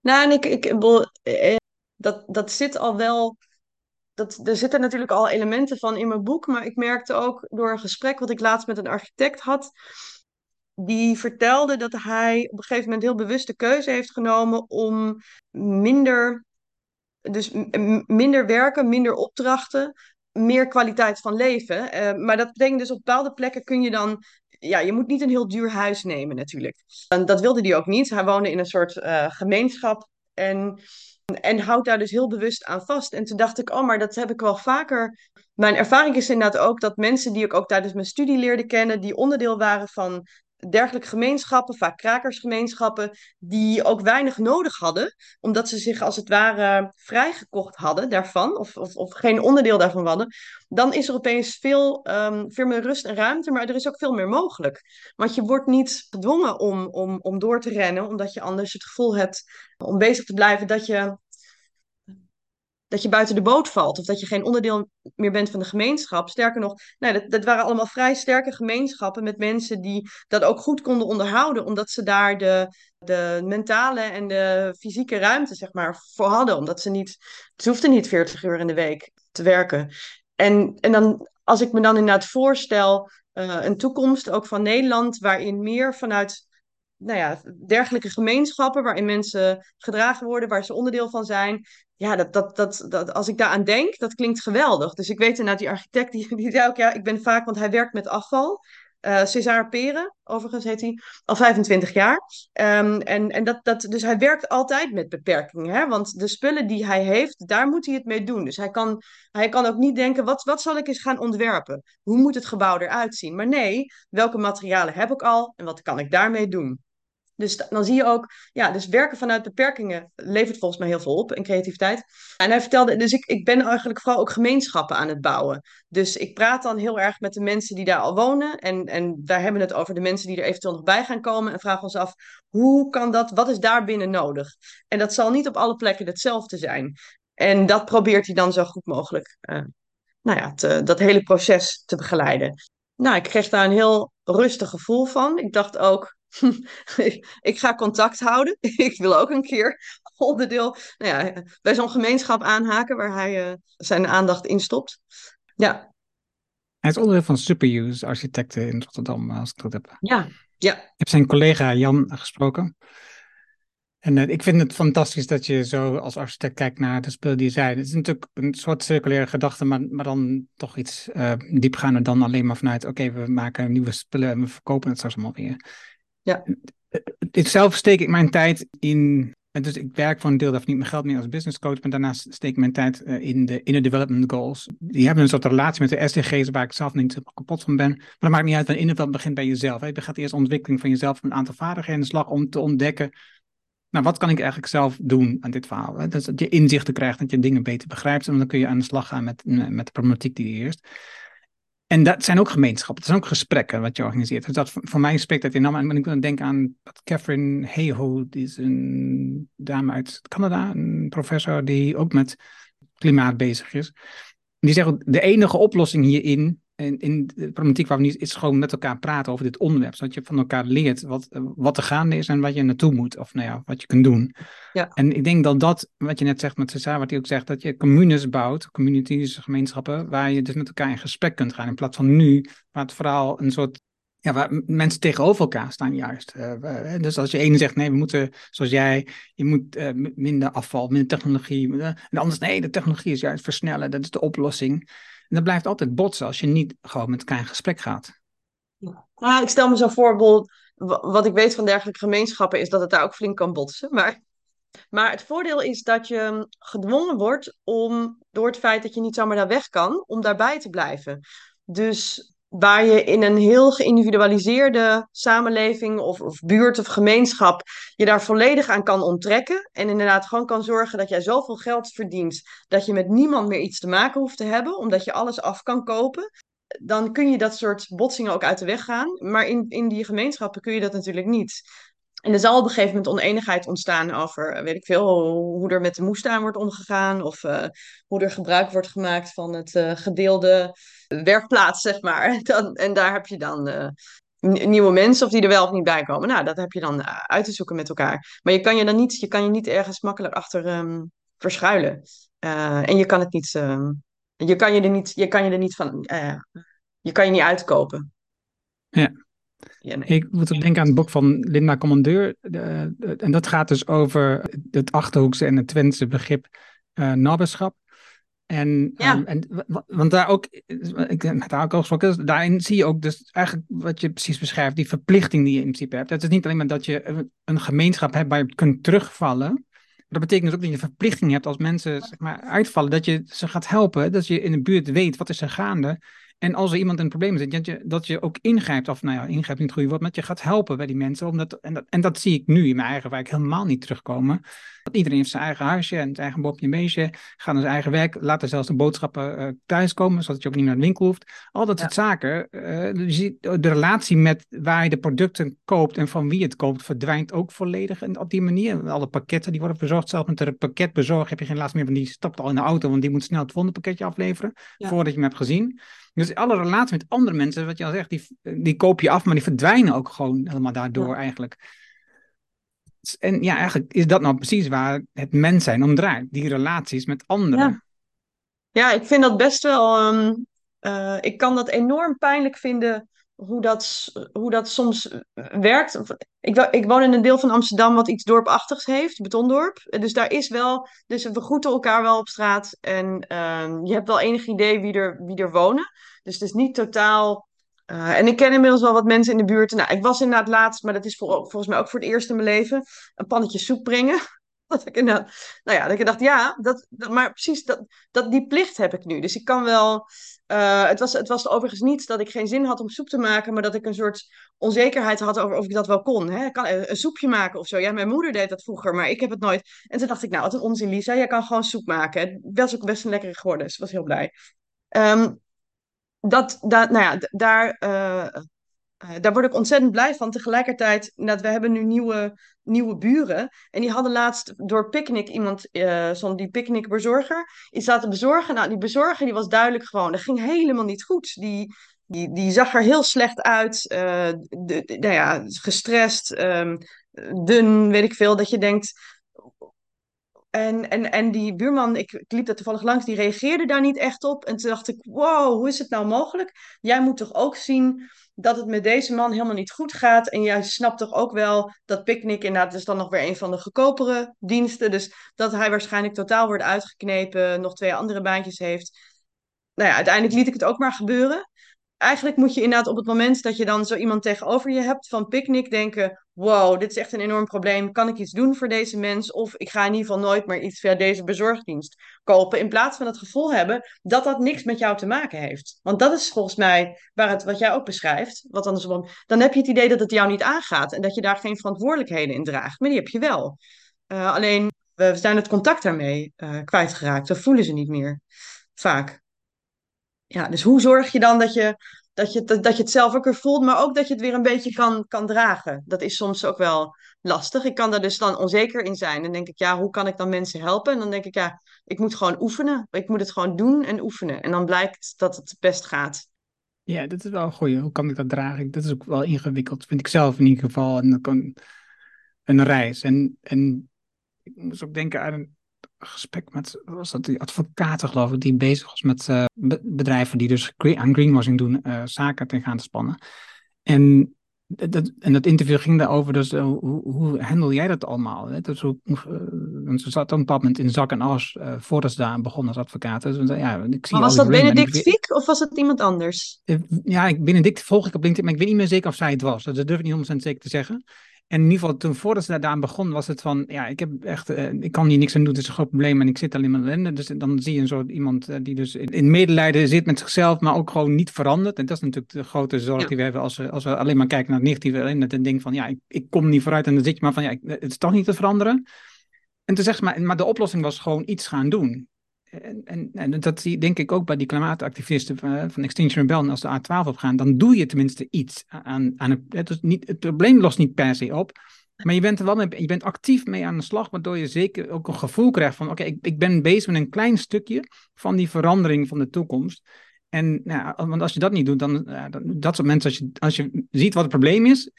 Nou, en ik, ik, eh, dat, dat zit al wel. Dat, er zitten natuurlijk al elementen van in mijn boek, maar ik merkte ook door een gesprek wat ik laatst met een architect had, die vertelde dat hij op een gegeven moment heel bewust de keuze heeft genomen om minder, dus minder werken, minder opdrachten, meer kwaliteit van leven. Uh, maar dat betekent dus op bepaalde plekken kun je dan ja, je moet niet een heel duur huis nemen natuurlijk. En dat wilde hij ook niet. Hij woonde in een soort uh, gemeenschap. En en houd daar dus heel bewust aan vast. En toen dacht ik, oh, maar dat heb ik wel vaker. Mijn ervaring is inderdaad ook dat mensen die ik ook tijdens mijn studie leerde kennen, die onderdeel waren van dergelijke gemeenschappen, vaak krakersgemeenschappen, die ook weinig nodig hadden, omdat ze zich als het ware vrijgekocht hadden daarvan, of, of, of geen onderdeel daarvan hadden, dan is er opeens veel, um, veel meer rust en ruimte, maar er is ook veel meer mogelijk. Want je wordt niet gedwongen om, om, om door te rennen, omdat je anders het gevoel hebt om bezig te blijven dat je dat je buiten de boot valt of dat je geen onderdeel meer bent van de gemeenschap. Sterker nog, nou, dat, dat waren allemaal vrij sterke gemeenschappen met mensen die dat ook goed konden onderhouden, omdat ze daar de, de mentale en de fysieke ruimte zeg maar, voor hadden. Omdat ze niet, ze hoefden niet 40 uur in de week te werken. En, en dan, als ik me dan inderdaad voorstel, uh, een toekomst ook van Nederland, waarin meer vanuit nou ja, dergelijke gemeenschappen waarin mensen gedragen worden, waar ze onderdeel van zijn. Ja, dat, dat, dat, dat, als ik daaraan denk, dat klinkt geweldig. Dus ik weet inderdaad, die architect, die, die zei ook, ja, ik ben vaak, want hij werkt met afval. Uh, César Peren, overigens heet hij, al 25 jaar. Um, en en dat, dat, dus hij werkt altijd met beperkingen. Hè? Want de spullen die hij heeft, daar moet hij het mee doen. Dus hij kan, hij kan ook niet denken, wat, wat zal ik eens gaan ontwerpen? Hoe moet het gebouw eruit zien? Maar nee, welke materialen heb ik al en wat kan ik daarmee doen? Dus dan zie je ook, ja, dus werken vanuit beperkingen levert volgens mij heel veel op en creativiteit. En hij vertelde, dus ik, ik ben eigenlijk vooral ook gemeenschappen aan het bouwen. Dus ik praat dan heel erg met de mensen die daar al wonen. En, en wij hebben het over de mensen die er eventueel nog bij gaan komen. En vragen ons af, hoe kan dat, wat is daar binnen nodig? En dat zal niet op alle plekken hetzelfde zijn. En dat probeert hij dan zo goed mogelijk, uh, nou ja, dat hele proces te begeleiden. Nou, ik kreeg daar een heel rustig gevoel van. Ik dacht ook, ik ga contact houden. ik wil ook een keer onderdeel nou ja, bij zo'n gemeenschap aanhaken waar hij uh, zijn aandacht in stopt. Ja.
Hij is onderdeel van Superuse Architecten in Rotterdam, als ik dat heb.
Ja, ja. Ik
heb zijn collega Jan gesproken. En uh, ik vind het fantastisch dat je zo als architect kijkt naar de spullen die zijn. Het is natuurlijk een soort circulaire gedachte, maar, maar dan toch iets uh, diepgaander dan alleen maar vanuit: oké, we maken nieuwe spullen en we verkopen het straks allemaal weer.
Ja.
Ik zelf steek ik mijn tijd in. Dus ik werk voor een deel, daarvan niet mijn geld meer als business coach, maar daarnaast steek ik mijn tijd in de inner development goals. Die hebben een soort relatie met de SDG's waar ik zelf niet kapot van ben. Maar dat maakt niet uit, want inner development begint bij jezelf. Hè. Je gaat eerst ontwikkeling van jezelf een aantal vaardigheden in de slag om te ontdekken nou, wat kan ik eigenlijk zelf doen aan dit verhaal? Dus dat je inzichten krijgt, dat je dingen beter begrijpt. En dan kun je aan de slag gaan met, met de problematiek die er eerst. En dat zijn ook gemeenschappen, dat zijn ook gesprekken wat je organiseert. Dus dat voor mij spreekt dat enorm. En ik wil denken aan Catherine Hayhoe, die is een dame uit Canada, een professor die ook met klimaat bezig is. Die zegt de enige oplossing hierin in, in de problematiek waar we nu is gewoon met elkaar praten over dit onderwerp. Zodat je van elkaar leert wat, wat er gaande is en wat je naartoe moet. Of nou ja, wat je kunt doen.
Ja.
En ik denk dat dat, wat je net zegt met Cesar, wat hij ook zegt, dat je communes bouwt, communities, gemeenschappen, waar je dus met elkaar in gesprek kunt gaan. In plaats van nu, waar het vooral een soort ja, waar mensen tegenover elkaar staan juist. Uh, dus als je ene zegt, nee, we moeten, zoals jij, je moet uh, minder afval, minder technologie. Uh, en de ander nee, de technologie is juist versnellen, dat is de oplossing. En dat blijft altijd botsen als je niet gewoon met elkaar in gesprek gaat.
Ja. Nou, ik stel me zo'n voorbeeld, wat ik weet van dergelijke gemeenschappen, is dat het daar ook flink kan botsen. Maar, maar het voordeel is dat je gedwongen wordt om, door het feit dat je niet zomaar daar weg kan, om daarbij te blijven. Dus waar je in een heel geïndividualiseerde samenleving of, of, buurt of gemeenschap je daar volledig aan kan onttrekken. En inderdaad gewoon kan zorgen dat jij zoveel geld verdient dat je met niemand meer iets te maken hoeft te hebben, omdat je alles af kan kopen. Dan kun je dat soort botsingen ook uit de weg gaan. Maar in, in die gemeenschappen kun je dat natuurlijk niet. En er zal op een gegeven moment oneenigheid ontstaan over, weet ik veel, hoe er met de moestuin wordt omgegaan. Of uh, hoe er gebruik wordt gemaakt van het uh, gedeelde werkplaats, zeg maar. Dan, en daar heb je dan nieuwe mensen of die er wel of niet bij komen. Nou, dat heb je dan uit te zoeken met elkaar. Maar je kan je dan niet, je kan je niet ergens makkelijk achter um, verschuilen. en je kan het niet, um, je kan je er niet, je kan je er niet van, je kan je niet uitkopen.
Ja. Ja, nee. Ik moet denken aan het boek van Linda Commandeur. en dat gaat dus over het Achterhoekse en het Twentse begrip uh, nabberschap. En, ja. um, en, want daar ook, ik heb daar ook al gesproken, daarin zie je ook dus eigenlijk wat je precies beschrijft, die verplichting die je in principe hebt. Het is niet alleen maar dat je een gemeenschap hebt waar je kunt terugvallen. Dat betekent dus ook dat je een verplichting hebt als mensen zeg maar, uitvallen, dat je ze gaat helpen, dat je in de buurt weet wat is er gaande. En als er iemand in een probleem zit, dat je, dat je ook ingrijpt, of nou ja, ingrijpt niet het goede woord, maar dat je gaat helpen bij die mensen. Omdat, en, dat, en dat zie ik nu in mijn eigen wijk helemaal niet terugkomen. Dat iedereen heeft zijn eigen huisje en zijn eigen bopje beestje, gaat naar zijn eigen werk, laat er zelfs de boodschappen uh, thuiskomen, zodat je ook niet naar de winkel hoeft. Al dat soort zaken. Uh, je ziet, de relatie met waar je de producten koopt en van wie het koopt, verdwijnt ook volledig en op die manier. Alle pakketten die worden verzorgd, zelfs met de pakketbezorger heb je geen laatste meer, want die stapt al in de auto, want die moet snel het volgende pakketje afleveren, voordat je hem hebt gezien. Dus alle relatie met andere mensen, wat je al zegt, die, die koop je af, maar die verdwijnen ook gewoon helemaal daardoor eigenlijk. En ja, eigenlijk is dat nou precies waar het mens zijn om draait. Die relaties met anderen.
Ja, ik vind dat best wel. Um, uh, ik kan dat enorm pijnlijk vinden hoe dat, hoe dat soms werkt. Ik, ik woon in een deel van Amsterdam wat iets dorpachtigs heeft, betondorp. Dus daar is wel, dus we groeten elkaar wel op straat en uh, je hebt wel enig idee wie er, wie er wonen. Dus het is niet totaal. Uh, en ik ken inmiddels wel wat mensen in de buurt. Nou, ik was inderdaad laatst, maar dat is voor, volgens mij ook voor het eerst in mijn leven, een pannetje soep brengen. dat ik inderdaad, nou ja, dat ik dacht, ja, dat, maar precies, dat, dat, die plicht heb ik nu. Dus ik kan wel, uh, het, was, het was overigens niet dat ik geen zin had om soep te maken, maar dat ik een soort onzekerheid had over of ik dat wel kon. Hè? Kan een soepje maken of zo. Ja, mijn moeder deed dat vroeger, maar ik heb het nooit. En toen dacht ik, nou, wat een onzin, Lisa, jij kan gewoon soep maken. Het was ook best een lekkere geworden, dus ik was heel blij. Um, dat, dat, nou ja, daar, uh, uh, daar word ik ontzettend blij van. Tegelijkertijd, dat we hebben nu nieuwe, nieuwe buren. En die hadden laatst door picknick iemand, uh, zo'n die picknickbezorger, iets laten bezorgen. Nou, die bezorger die was duidelijk gewoon, dat ging helemaal niet goed. Die, die, die zag er heel slecht uit, uh, de, nou ja, gestrest, um, dun, weet ik veel. Dat je denkt, en, en, en die buurman, ik, ik liep er toevallig langs, die reageerde daar niet echt op. En toen dacht ik, wow, hoe is het nou mogelijk? Jij moet toch ook zien dat het met deze man helemaal niet goed gaat. En jij snapt toch ook wel dat Picnic inderdaad is dan nog weer een van de goedkopere diensten. Dus dat hij waarschijnlijk totaal wordt uitgeknepen, nog twee andere baantjes heeft. Nou ja, uiteindelijk liet ik het ook maar gebeuren eigenlijk moet je inderdaad op het moment dat je dan zo iemand tegenover je hebt van picknick denken: wow, dit is echt een enorm probleem. Kan ik iets doen voor deze mens? Of ik ga in ieder geval nooit meer iets via deze bezorgdienst kopen. In plaats van het gevoel hebben dat dat niks met jou te maken heeft. Want dat is volgens mij waar het, wat jij ook beschrijft. Wat anders, dan heb je het idee dat het jou niet aangaat en dat je daar geen verantwoordelijkheden in draagt. Maar die heb je wel. Uh, alleen we zijn het contact daarmee uh, kwijtgeraakt. We voelen ze niet meer. Vaak ja, dus hoe zorg je dan dat je, dat, je, dat, dat je het zelf ook weer voelt, maar ook dat je het weer een beetje kan, kan dragen? Dat is soms ook wel lastig. Ik kan daar dus dan onzeker in zijn. Dan denk ik, ja, hoe kan ik dan mensen helpen? En dan denk ik, ja, ik moet gewoon oefenen. Ik moet het gewoon doen en oefenen. En dan blijkt dat het best gaat.
Ja, dat is wel een goeie. Hoe kan ik dat dragen? Dat is ook wel ingewikkeld, vind ik zelf in ieder geval. En dat kan een reis. En, en ik moest ook denken aan een gesprek met, was dat die advocaten geloof ik, die bezig was met uh, bedrijven die dus aan greenwashing doen, uh, zaken tegen gaan te spannen. En dat, en dat interview ging daarover, dus uh, hoe, hoe handel jij dat allemaal? Hè? Dus hoe, ze zat op een bepaald moment in zak en alles voordat ze daar begon als advocaat. Dus, ja,
ik zie maar was dat Benedict Fiek of was het iemand anders?
ja, Benedict volg ik op LinkedIn, maar ik weet niet meer zeker of zij het was. Dat durf ik niet 100% zeker te zeggen. En in ieder geval, toen voordat ze daar begon, was het van, ja, ik heb echt, uh, ik kan hier niks aan doen, het is een groot probleem en ik zit alleen maar ellende. Dus dan zie je een soort iemand uh, die dus in, in, medelijden zit met zichzelf, maar ook gewoon niet verandert. En dat is natuurlijk de grote zorg die we hebben als we, als we alleen maar kijken naar het negatieve ellende en denken van, ja, ik, ik kom niet vooruit en dan zit je maar van, ja, ik, het is toch niet te veranderen. En toen zegt ze maar, maar de oplossing was gewoon iets gaan doen. En, en, en, dat zie denk ik ook bij die klimaatactivisten van, van Extinction Rebellion, als de A12 opgaan, dan doe je tenminste iets aan, aan het, het, niet, het probleem lost niet per se op, maar je bent er wel mee, je bent actief mee aan de slag, waardoor je zeker ook een gevoel krijgt van, oké, ik, ik ben bezig met een klein stukje van die verandering van de toekomst. En nou, want als je dat niet doet, dan, ja, dat soort mensen, als je, als je ziet wat het probleem is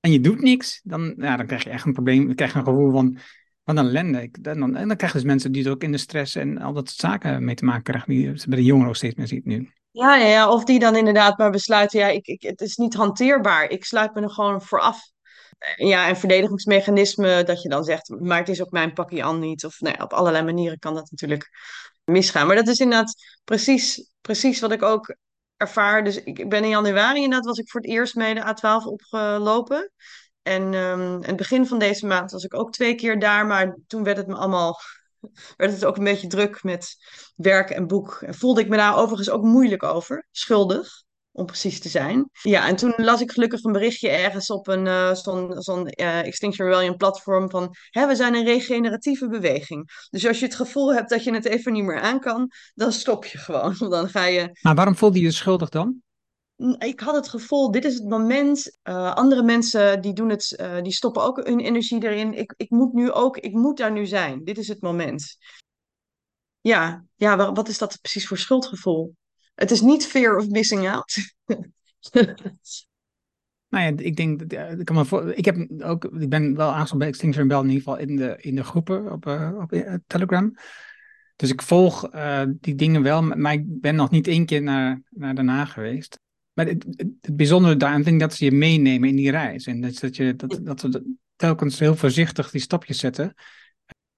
en je doet niks, dan, ja, dan krijg je echt een probleem, dan krijg je een gevoel van, van ellende. Dan, en dan krijg je dus mensen die er ook in de stress en al dat soort zaken mee te maken krijgen, die bij de jongeren ook steeds meer ziet nu.
Ja, ja, ja, of die dan inderdaad maar besluiten, ja, ik, ik, het is niet hanteerbaar. Ik sluit me er gewoon voor af ja, een verdedigingsmechanisme dat je dan zegt, maar het is ook mijn pakje aan niet. Of nou ja, op allerlei manieren kan dat natuurlijk misgaan. Maar dat is inderdaad precies, precies wat ik ook ervaar. Dus ik ben in januari inderdaad, was ik voor het eerst mee de A12 opgelopen. En um, het begin van deze maand was ik ook twee keer daar, maar toen werd het me allemaal werd het ook een beetje druk met werk en boek. En voelde ik me daar overigens ook moeilijk over, schuldig om precies te zijn. Ja, en toen las ik gelukkig een berichtje ergens op een uh, zo'n zo'n uh, Extinction Rebellion platform van we zijn een regeneratieve beweging. Dus als je het gevoel hebt dat je het even niet meer aan kan, dan stop je gewoon. Dan ga je...
Maar waarom voelde je je schuldig dan?
Ik had het gevoel, dit is het moment. Uh, andere mensen die doen het, die stoppen ook hun energie erin. Ik, ik moet nu ook, ik moet daar nu zijn. Dit is het moment. Ja, ja, wat is dat precies voor schuldgevoel? Het is niet fear of missing out.
Nou ja, ik denk ik kan me ik heb ook, ik ben wel aangesloten bij Extinction Rebellion in ieder geval in de, in de groepen op, uh, op Telegram. Dus ik volg die dingen wel, maar ik ben nog niet één keer naar, naar daarna geweest. Maar het, het, bijzondere daarin vind ik dat ze je meenemen in die reis. En dat, dat, je, dat, dat we telkens heel voorzichtig die stapjes zetten.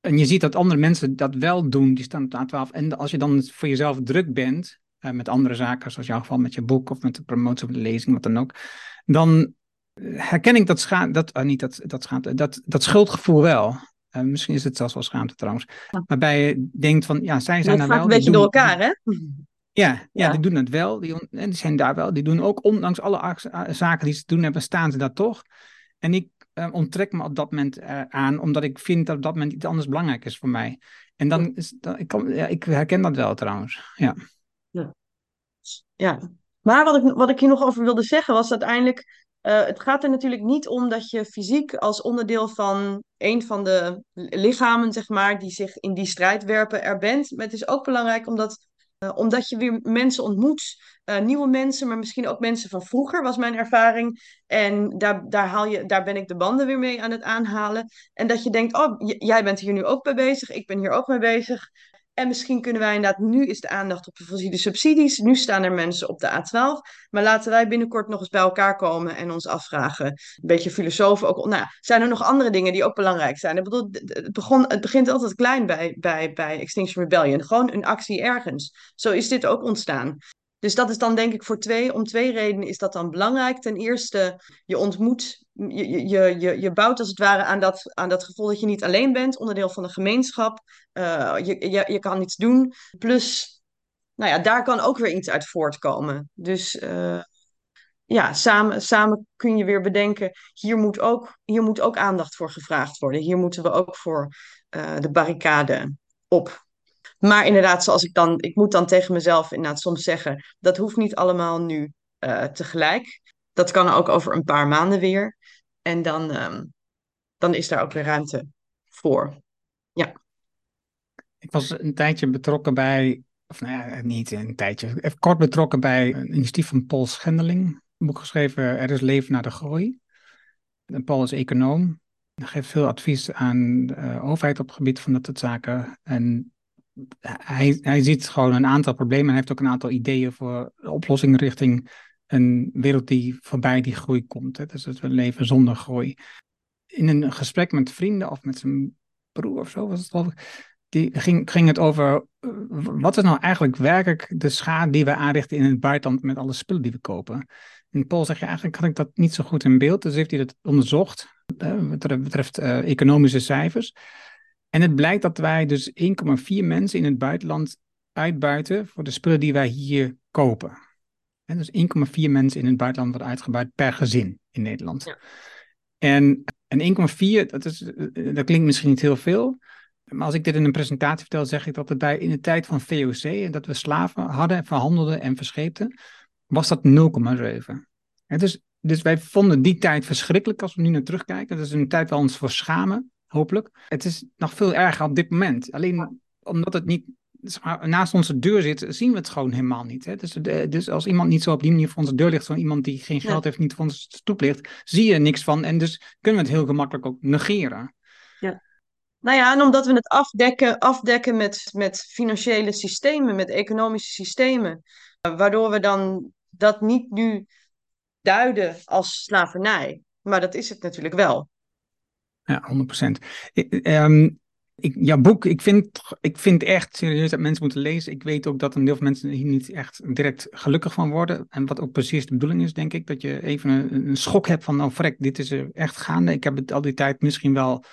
En je ziet dat andere mensen dat wel doen, die staan op de A12. En als je dan voor jezelf druk bent, uh, met andere zaken, zoals jouw geval met je boek of met de promotie of de lezing, wat dan ook, dan herken ik dat dat, uh, niet dat, dat schaamte, dat, dat schuldgevoel wel. Uh, misschien is het zelfs wel schaamte trouwens. Waarbij je denkt van, ja, zij zijn
daar
wel...
een beetje door elkaar, hè?
Ja, ja, ja, die doen het wel. Die, en die zijn daar wel. Die doen ook, ondanks alle zaken die ze doen hebben, staan ze daar toch. En ik uh, onttrek me op dat moment uh, aan, omdat ik vind dat op dat moment iets anders belangrijk is voor mij. En dan is, dan, ik, kan, ja, ik herken dat wel trouwens. Ja.
ja. ja. Maar wat ik, wat ik hier nog over wilde zeggen was uiteindelijk. Uh, het gaat er natuurlijk niet om dat je fysiek als onderdeel van een van de lichamen, zeg maar, die zich in die strijd werpen, er bent. Maar het is ook belangrijk omdat uh, omdat je weer mensen ontmoet, uh, nieuwe mensen, maar misschien ook mensen van vroeger, was mijn ervaring. En daar, daar, haal je, daar ben ik de banden weer mee aan het aanhalen. En dat je denkt, oh, jij bent hier nu ook mee bezig, ik ben hier ook mee bezig. En misschien kunnen wij inderdaad, nu is de aandacht op de fossiele subsidies, nu staan er mensen op de A12. Maar laten wij binnenkort nog eens bij elkaar komen en ons afvragen, een beetje filosofen ook, nou, zijn er nog andere dingen die ook belangrijk zijn? Ik bedoel, het, begon, het begint altijd klein bij, bij, bij Extinction Rebellion, gewoon een actie ergens. Zo is dit ook ontstaan. Dus dat is dan denk ik voor twee, om twee redenen is dat dan belangrijk. Ten eerste, je ontmoet, je, je, je, je bouwt als het ware aan dat, aan dat gevoel dat je niet alleen bent, onderdeel van een gemeenschap. Uh, je, je, je kan iets doen. Plus, nou ja, daar kan ook weer iets uit voortkomen. Dus uh, ja, samen, samen kun je weer bedenken, hier moet, ook, hier moet ook aandacht voor gevraagd worden. Hier moeten we ook voor uh, de barricade op. Maar inderdaad, zoals ik dan, ik moet dan tegen mezelf inderdaad soms zeggen, dat hoeft niet allemaal nu uh, tegelijk. Dat kan ook over een paar maanden weer. En dan, um, dan is daar ook weer ruimte voor. Ja.
Ik was een tijdje betrokken bij, of nou ja, niet een tijdje, even kort betrokken bij een initiatief van Paul Schendeling. Een boek geschreven, Er is leven naar de groei. Paul is econoom. Hij geeft veel advies aan de overheid op het gebied van dat soort zaken. En hij, hij ziet gewoon een aantal problemen en heeft ook een aantal ideeën voor oplossingen richting een wereld die voorbij die groei komt. Hè. Dus we leven zonder groei. In een gesprek met vrienden of met zijn broer of zo was het geloof ik, die ging, ging het over uh, wat is nou eigenlijk werkelijk de schade die we aanrichten in het buitenland met alle spullen die we kopen. En Paul zegt, ja, eigenlijk had ik dat niet zo goed in beeld. Dus heeft hij dat onderzocht, wat betreft uh, economische cijfers. En het blijkt dat wij dus 1,4 mensen in het buitenland uitbuiten voor de spullen die wij hier kopen. En dus 1,4 mensen in het buitenland worden uitgebuit per gezin in Nederland. Ja. En, en 1,4, dat, is, dat klinkt misschien niet heel veel. Maar als ik dit in een presentatie vertel, zeg ik dat het bij in de tijd van VOC, en dat we slaven hadden, verhandelden en verscheepten, was dat 0,7. Dus, dus wij vonden die tijd verschrikkelijk als we nu naar terugkijken. Dat is een tijd waar we ons voor schamen hopelijk. Het is nog veel erger op dit moment. Alleen omdat het niet zeg maar, naast onze deur zit, zien we het gewoon helemaal niet. Hè? Dus, de, dus als iemand niet zo op die manier voor onze deur ligt, zo iemand die geen geld ja. heeft, niet voor onze stoep ligt, zie je niks van. En dus kunnen we het heel gemakkelijk ook negeren.
Ja. Nou ja, en omdat we het afdekken, afdekken met, met financiële systemen, met economische systemen, waardoor we dan dat niet nu duiden als slavernij. Maar dat is het natuurlijk wel.
Ja, 100%. Ik, um, ik, jouw boek, ik vind, ik vind echt serieus dat mensen moeten lezen. Ik weet ook dat een deel van mensen hier niet echt direct gelukkig van worden. En wat ook precies de bedoeling is, denk ik, dat je even een, een schok hebt van, oh frek, dit is er echt gaande. Ik heb het al die tijd misschien wel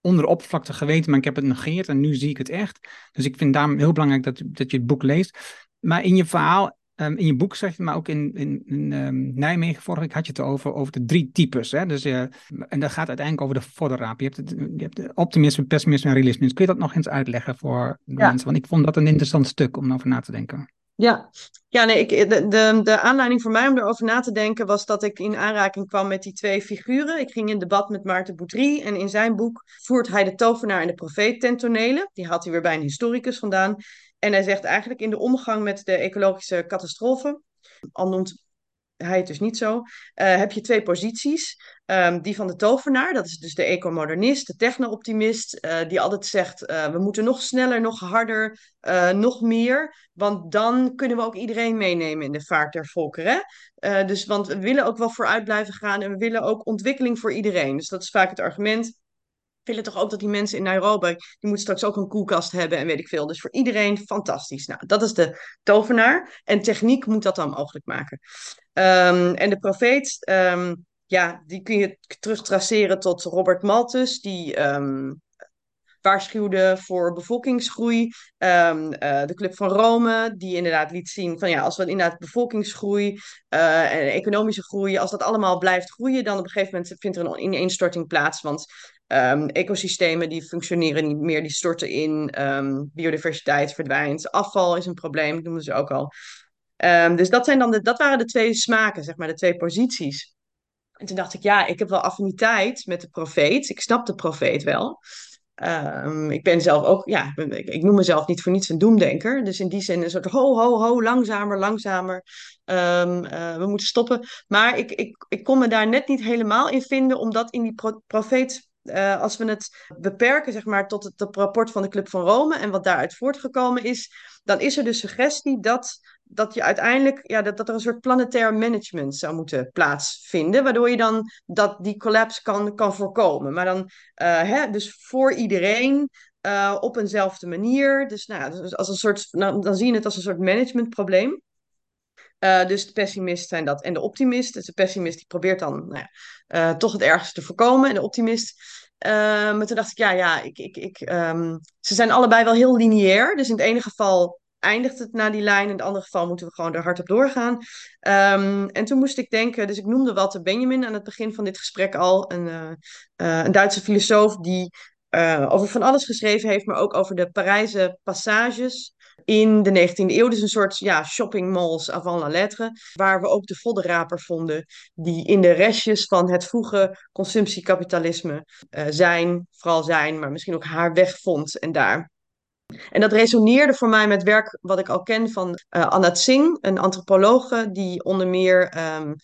onder de oppervlakte geweten, maar ik heb het negeerd en nu zie ik het echt. Dus ik vind daarom heel belangrijk dat, dat je het boek leest. Maar in je verhaal Um, in je boek zeg je, maar ook in, in, in um, Nijmegen vorige week had je het over, over de drie types. Hè? Dus, uh, en dat gaat uiteindelijk over de vodderraap. Je hebt, het, je hebt de optimisme, pessimisme en realisme. Kun je dat nog eens uitleggen voor de ja. mensen? Want ik vond dat een interessant stuk om over na te denken.
Ja, ja nee, ik, de, de, de aanleiding voor mij om erover na te denken was dat ik in aanraking kwam met die twee figuren. Ik ging in debat met Maarten Boutry en in zijn boek voert hij de tovenaar en de profeet ten tonele. Die haalt hij weer bij een historicus vandaan. En hij zegt eigenlijk in de omgang met de ecologische catastrofe, al noemt hij het dus niet zo, uh, heb je twee posities. Um, die van de tovenaar, dat is dus de ecomodernist, de techno-optimist, uh, die altijd zegt, uh, we moeten nog sneller, nog harder, nog meer, want dan kunnen we ook iedereen meenemen in de vaart der volkeren. dus, want we willen ook wel vooruit blijven gaan en we willen ook ontwikkeling voor iedereen. Dus dat is vaak het argument willen toch ook dat die mensen in Nairobi, die moeten straks ook een koelkast hebben en weet ik veel. Dus voor iedereen fantastisch. Nou, dat is de tovenaar. En techniek moet dat dan mogelijk maken. Um, en de profeet, um, ja, die kun je terugtraceren tot Robert Malthus, die um, waarschuwde voor bevolkingsgroei. Ehm, eh, de Club van Rome, die inderdaad liet zien van ja, als we inderdaad bevolkingsgroei uh, en economische groei, als dat allemaal blijft groeien, dan op een gegeven moment vindt er een ineenstorting plaats. Want um, ecosystemen die functioneren niet meer, die storten in, um, biodiversiteit verdwijnt, afval is een probleem, dat noemen ze ook al. dus dat, zijn dan de, dat waren de twee smaken, zeg maar, de twee posities. En toen dacht ik, ja, ik heb wel affiniteit met de profeet. Ik snap de profeet wel. Ik ben zelf ook, ja, ik, noem mezelf niet voor niets een doemdenker. Dus in die zin een soort ho, ho, ho, langzamer, langzamer. Uh, we moeten stoppen. Maar ik, ik, ik kon me daar net niet helemaal in vinden, omdat in die pro profeet uh, als we het beperken zeg maar, tot het, rapport van de Club van Rome en wat daaruit voortgekomen is, dan is er de suggestie dat, dat je uiteindelijk ja, dat, dat er een soort planetair management zou moeten plaatsvinden, waardoor je dan dat die collapse kan, kan voorkomen. Maar dan uh, hè, dus voor iedereen. Uh, op eenzelfde manier. Dus, nou, dus als een soort, nou, dan zie je het als een soort managementprobleem. Uh, dus de pessimist zijn dat. En de optimist. Dus de pessimist die probeert dan nou ja, uh, toch het ergste te voorkomen. En de optimist. Uh, maar toen dacht ik, ja, ja, ik, ik, ik, um, ze zijn allebei wel heel lineair. Dus in het ene geval eindigt het naar die lijn. In het andere geval moeten we gewoon er hard op doorgaan. Um, en toen moest ik denken, dus ik noemde Walter Benjamin aan het begin van dit gesprek al. Een, een Duitse filosoof die over van alles geschreven heeft, maar ook over de Parijse passages in de 19e eeuw. Dus een soort ja, shopping malls avant la lettre. Waar we ook de voddenraper vonden. Die in de restjes van het vroege consumptiekapitalisme uh, zijn, vooral zijn, maar misschien ook haar weg vond. En daar en dat resoneerde voor mij met werk wat ik al ken van uh, Anna Tsing, een antropologe die onder meer um,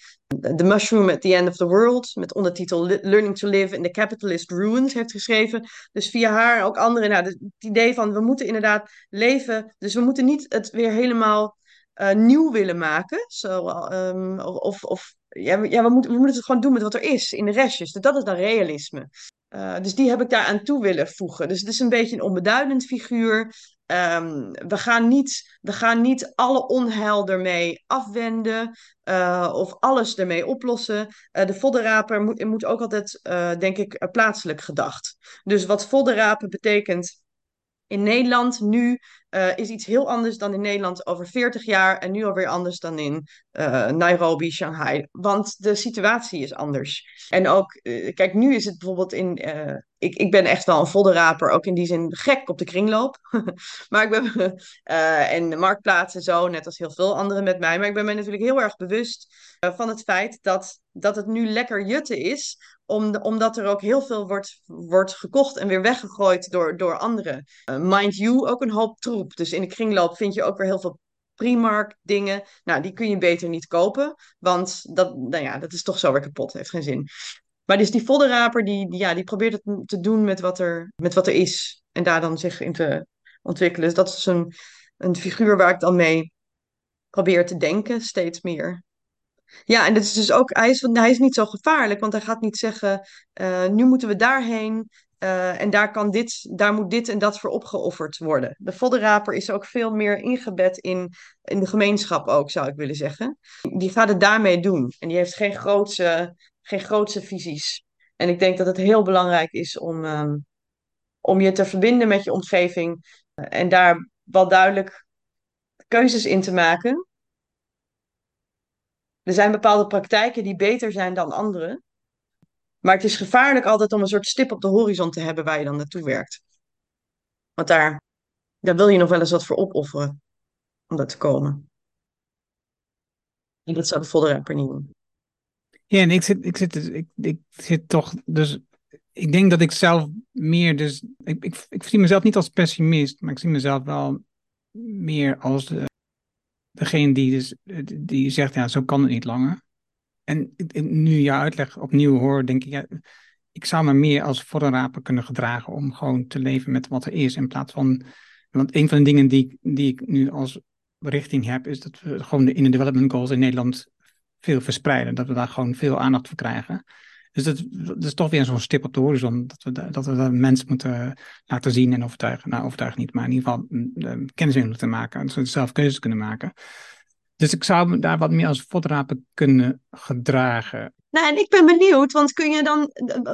The Mushroom at the End of the World met ondertitel Learning to Live in the Capitalist Ruins heeft geschreven. Dus via haar ook anderen. Nou, het idee van we moeten inderdaad leven, dus we moeten niet het weer helemaal uh, nieuw willen maken. Um, of, of ja, ja we, moeten, we moeten het gewoon doen met wat er is in de restjes. Dus dat is dan realisme. Uh, dus die heb ik daar aan toe willen voegen. Dus het is een beetje een onbeduidend figuur. Um, we, gaan niet, we gaan niet alle onheil ermee afwenden uh, of alles ermee oplossen. Uh, de voddenraper moet, moet ook altijd, denk ik, plaatselijk gedacht. Dus wat voddenrapen betekent in Nederland nu uh, is iets heel anders dan in Nederland over 40 jaar en nu alweer anders dan in uh, Nairobi, Shanghai. Want de situatie is anders. En ook, uh, kijk, nu is het bijvoorbeeld in. Ik, ik ben echt wel een voddenraper, ook in die zin gek op de kringloop. maar ik ben. en de marktplaats en zo, net als heel veel anderen met mij. Maar ik ben me natuurlijk heel erg bewust van het feit dat, dat het nu lekker jutten is om, omdat er ook heel veel wordt, wordt gekocht en weer weggegooid door, door anderen. Uh, mind you, ook een hoop troep. Dus in de kringloop vind je ook weer heel veel Primark dingen. Nou, die kun je beter niet kopen, want dat, nou ja, dat is toch zo weer kapot. Heeft geen zin. Maar dus die voddenraper, die, die, ja, die probeert het te doen met wat, er, met wat er is. En daar dan zich in te ontwikkelen. Dus dat is een, een figuur waar ik dan mee probeer te denken, steeds meer. Ja, en dat is dus ook, hij is, hij is niet zo gevaarlijk, want hij gaat niet zeggen, uh, nu moeten we daarheen uh, en daar, kan dit, daar moet dit en dat voor opgeofferd worden. De voddenraper is ook veel meer ingebed in, in de gemeenschap ook, zou ik willen zeggen. Die gaat het daarmee doen en die heeft geen grootse, geen grootse visies. En ik denk dat het heel belangrijk is om, um, om je te verbinden met je omgeving uh, en daar wel duidelijk keuzes in te maken er zijn bepaalde praktijken die beter zijn dan andere. Maar het is gevaarlijk altijd om een soort stip op de horizon te hebben waar je dan naartoe werkt. Want daar, daar wil je nog wel eens wat voor opofferen om dat te komen. En dat zou de voddenrapper niet doen.
Ja, en ik zit, ik zit, dus, ik, ik zit toch, dus ik denk dat ik zelf meer, dus ik, ik, ik zie mezelf niet als pessimist, maar ik zie mezelf wel meer als de, degene die, dus, die zegt, ja, zo kan het niet langer. En nu je uitleg opnieuw hoor, denk ik, ja, ik zou me meer als voddenraper kunnen gedragen om gewoon te leven met wat er is. In plaats van, want een van de dingen die, die ik nu als richting heb, is dat we gewoon de in de development goals in Nederland veel verspreiden. Dat we daar gewoon veel aandacht voor krijgen. Dus dat, is toch weer zo'n stip op de horizon. Dat we, dat we mensen moeten laten zien en overtuigen. Nou, overtuigen niet, maar in ieder geval mm, kennis in moeten maken. Zelf keuzes kunnen maken. Dus ik zou me daar wat meer als fotoraper kunnen gedragen.
Nou, en ik ben benieuwd, want kun je dan,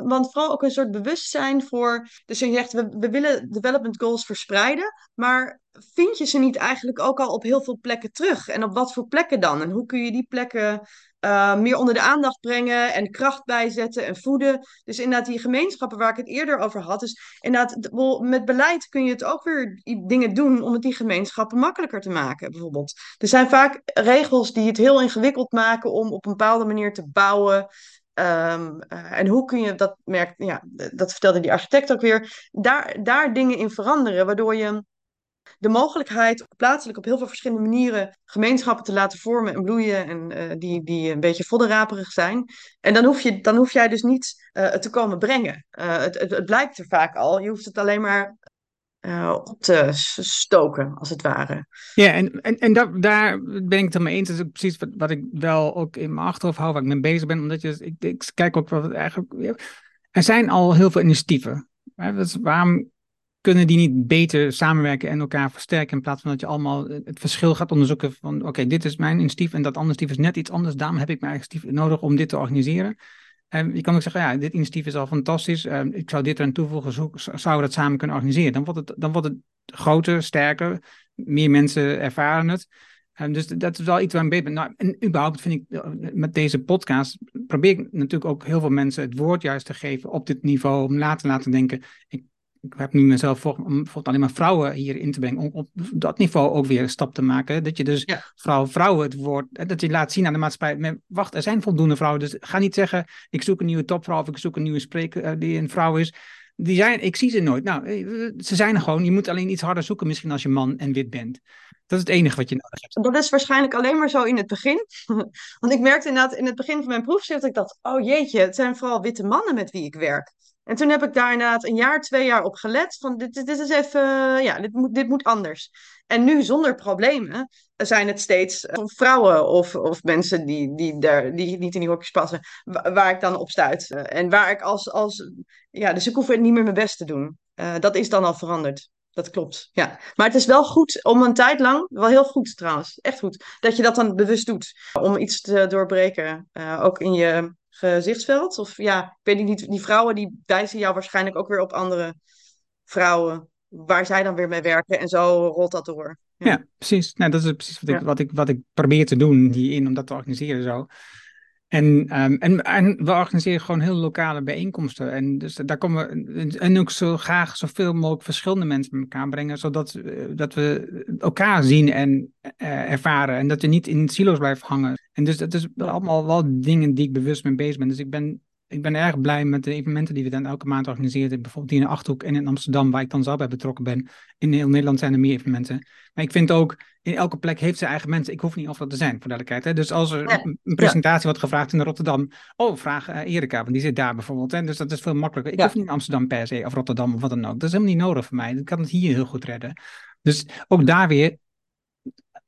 want vooral ook een soort bewustzijn voor, dus je zegt, we, we willen development goals verspreiden, maar vind je ze niet eigenlijk ook al op heel veel plekken terug? En op wat voor plekken dan? En hoe kun je die plekken uh, meer onder de aandacht brengen en kracht bijzetten en voeden? Dus inderdaad, die gemeenschappen waar ik het eerder over had, dus inderdaad, met beleid kun je het ook weer dingen doen om het die gemeenschappen makkelijker te maken, bijvoorbeeld. Er zijn vaak regels die het heel ingewikkeld maken om op een bepaalde manier te bouwen. Um, uh, en hoe kun je dat merkt, ja, dat vertelde die architect ook weer, daar, daar dingen in veranderen, waardoor je de mogelijkheid plaatselijk op heel veel verschillende manieren gemeenschappen te laten vormen en bloeien en uh, die, die een beetje voddenraperig zijn. En dan hoef, je, dan hoef jij dus niet uh, te komen brengen. Uh, het, het, het, blijkt er vaak al. Je hoeft het alleen maar op te stoken, als het ware.
Ja, en, en, en dat, daar ben ik het mee eens. Dat is precies wat, wat ik wel ook in mijn achterhoofd hou, waar ik mee bezig ben. Omdat je, ik, ik kijk ook wat eigenlijk... Er zijn al heel veel initiatieven. Hè? Dus waarom kunnen die niet beter samenwerken en elkaar versterken in plaats van dat je allemaal het verschil gaat onderzoeken van oké, dit is mijn initiatief en dat andere initiatief is net iets anders, daarom heb ik mijn initiatief nodig om dit te organiseren. En je kan ook zeggen, ja, dit initiatief is al fantastisch, uh, ik zou dit eraan toevoegen, zo, zou we dat samen kunnen organiseren. Dan wordt het, dan wordt het groter, sterker, meer mensen ervaren het. Um, dus dat is wel iets waar ik ben. Nou, en überhaupt vind ik, eh, met deze podcast probeer ik natuurlijk ook heel veel mensen het woord juist te geven op dit niveau, om na te laten denken, ik ik heb nu mezelf voor, om alleen maar vrouwen hier in te brengen, om op dat niveau ook weer een stap te maken. Dat je dus ja. vrouw, vrouwen het woord, dat je laat zien aan de maatschappij, wacht, er zijn voldoende vrouwen, dus ga niet zeggen, ik zoek een nieuwe topvrouw of ik zoek een nieuwe spreker uh, die een vrouw is. Die zijn, ik zie ze nooit. Nou, eh, ze zijn er gewoon. Je moet alleen iets harder zoeken misschien als je man en wit bent. Dat is het enige wat je nodig hebt.
Dat is waarschijnlijk alleen maar zo in het begin. Want ik merkte inderdaad in het begin van mijn proefschrift dat ik dacht, oh jeetje, het zijn vooral witte mannen met wie ik werk. En toen heb ik daar een jaar, twee jaar op gelet. Van dit, dit is even, ja, dit moet, dit moet anders. En nu zonder problemen zijn het steeds eh, vrouwen of, of mensen die, die, daar, die niet in die hokjes passen, waar ik dan op stuit. Eh, en waar ik als, als ja, dus ik hoef niet meer mijn best te doen. Uh, dat is dan al veranderd. Dat klopt, ja. Maar het is wel goed om een tijd lang, wel heel goed trouwens, echt goed, dat je dat dan bewust doet. Om iets te doorbreken, ook in je gezichtsveld? Of ja, ik weet niet, die vrouwen die wijzen jou waarschijnlijk ook weer op andere vrouwen waar zij dan weer mee werken en zo rolt dat door.
Ja, ja precies. Nou, dat is precies wat ik, wat, ik, wat ik probeer te doen hierin, om dat te organiseren zo. En, um, en, en, we organiseren gewoon heel lokale bijeenkomsten. En dus daar komen en ook zo graag zoveel mogelijk verschillende mensen met elkaar brengen, zodat uh, dat we elkaar zien en uh, ervaren. En dat je niet in silo's blijft hangen. En dus dat is allemaal wel dingen die ik bewust mee bezig ben. Dus ik ben ik ben erg blij met de evenementen die we dan elke maand organiseren. Bijvoorbeeld hier in de Achterhoek en in Amsterdam, waar ik dan zelf bij betrokken ben. In heel Nederland zijn er meer evenementen. Maar ik vind ook, in elke plek heeft ze eigen mensen. Ik hoef niet of dat te zijn, voor duidelijkheid. Hè? Dus als er een presentatie wordt gevraagd in Rotterdam. Oh, vraag uh, Erika, want die zit daar bijvoorbeeld. Hè? Dus dat is veel makkelijker. Ik hoef niet in Amsterdam per se, of Rotterdam of wat dan ook. Dat is helemaal niet nodig voor mij. Ik kan het hier heel goed redden. Dus ook daar weer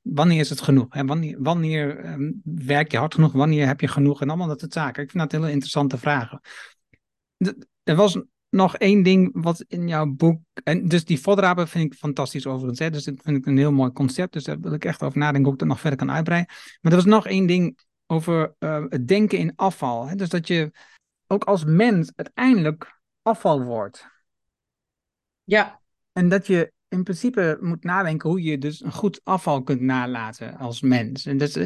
wanneer is het genoeg? Hè? Wanneer, wanneer um, werk je hard genoeg? Wanneer heb je genoeg? En allemaal dat soort zaken. Ik vind dat hele interessante vragen. er was nog één ding wat in jouw boek. En dus die vodrapen vind ik fantastisch overigens. Hè? Dus dat vind ik een heel mooi concept. Dus daar wil ik echt over nadenken hoe ik dat nog verder kan uitbreiden. Maar er was nog één ding over uh, het denken in afval. Hè? Dus dat je ook als mens uiteindelijk afval wordt.
Ja.
En dat je in principe moet nadenken hoe je dus een goed afval kunt nalaten als mens. En, dat,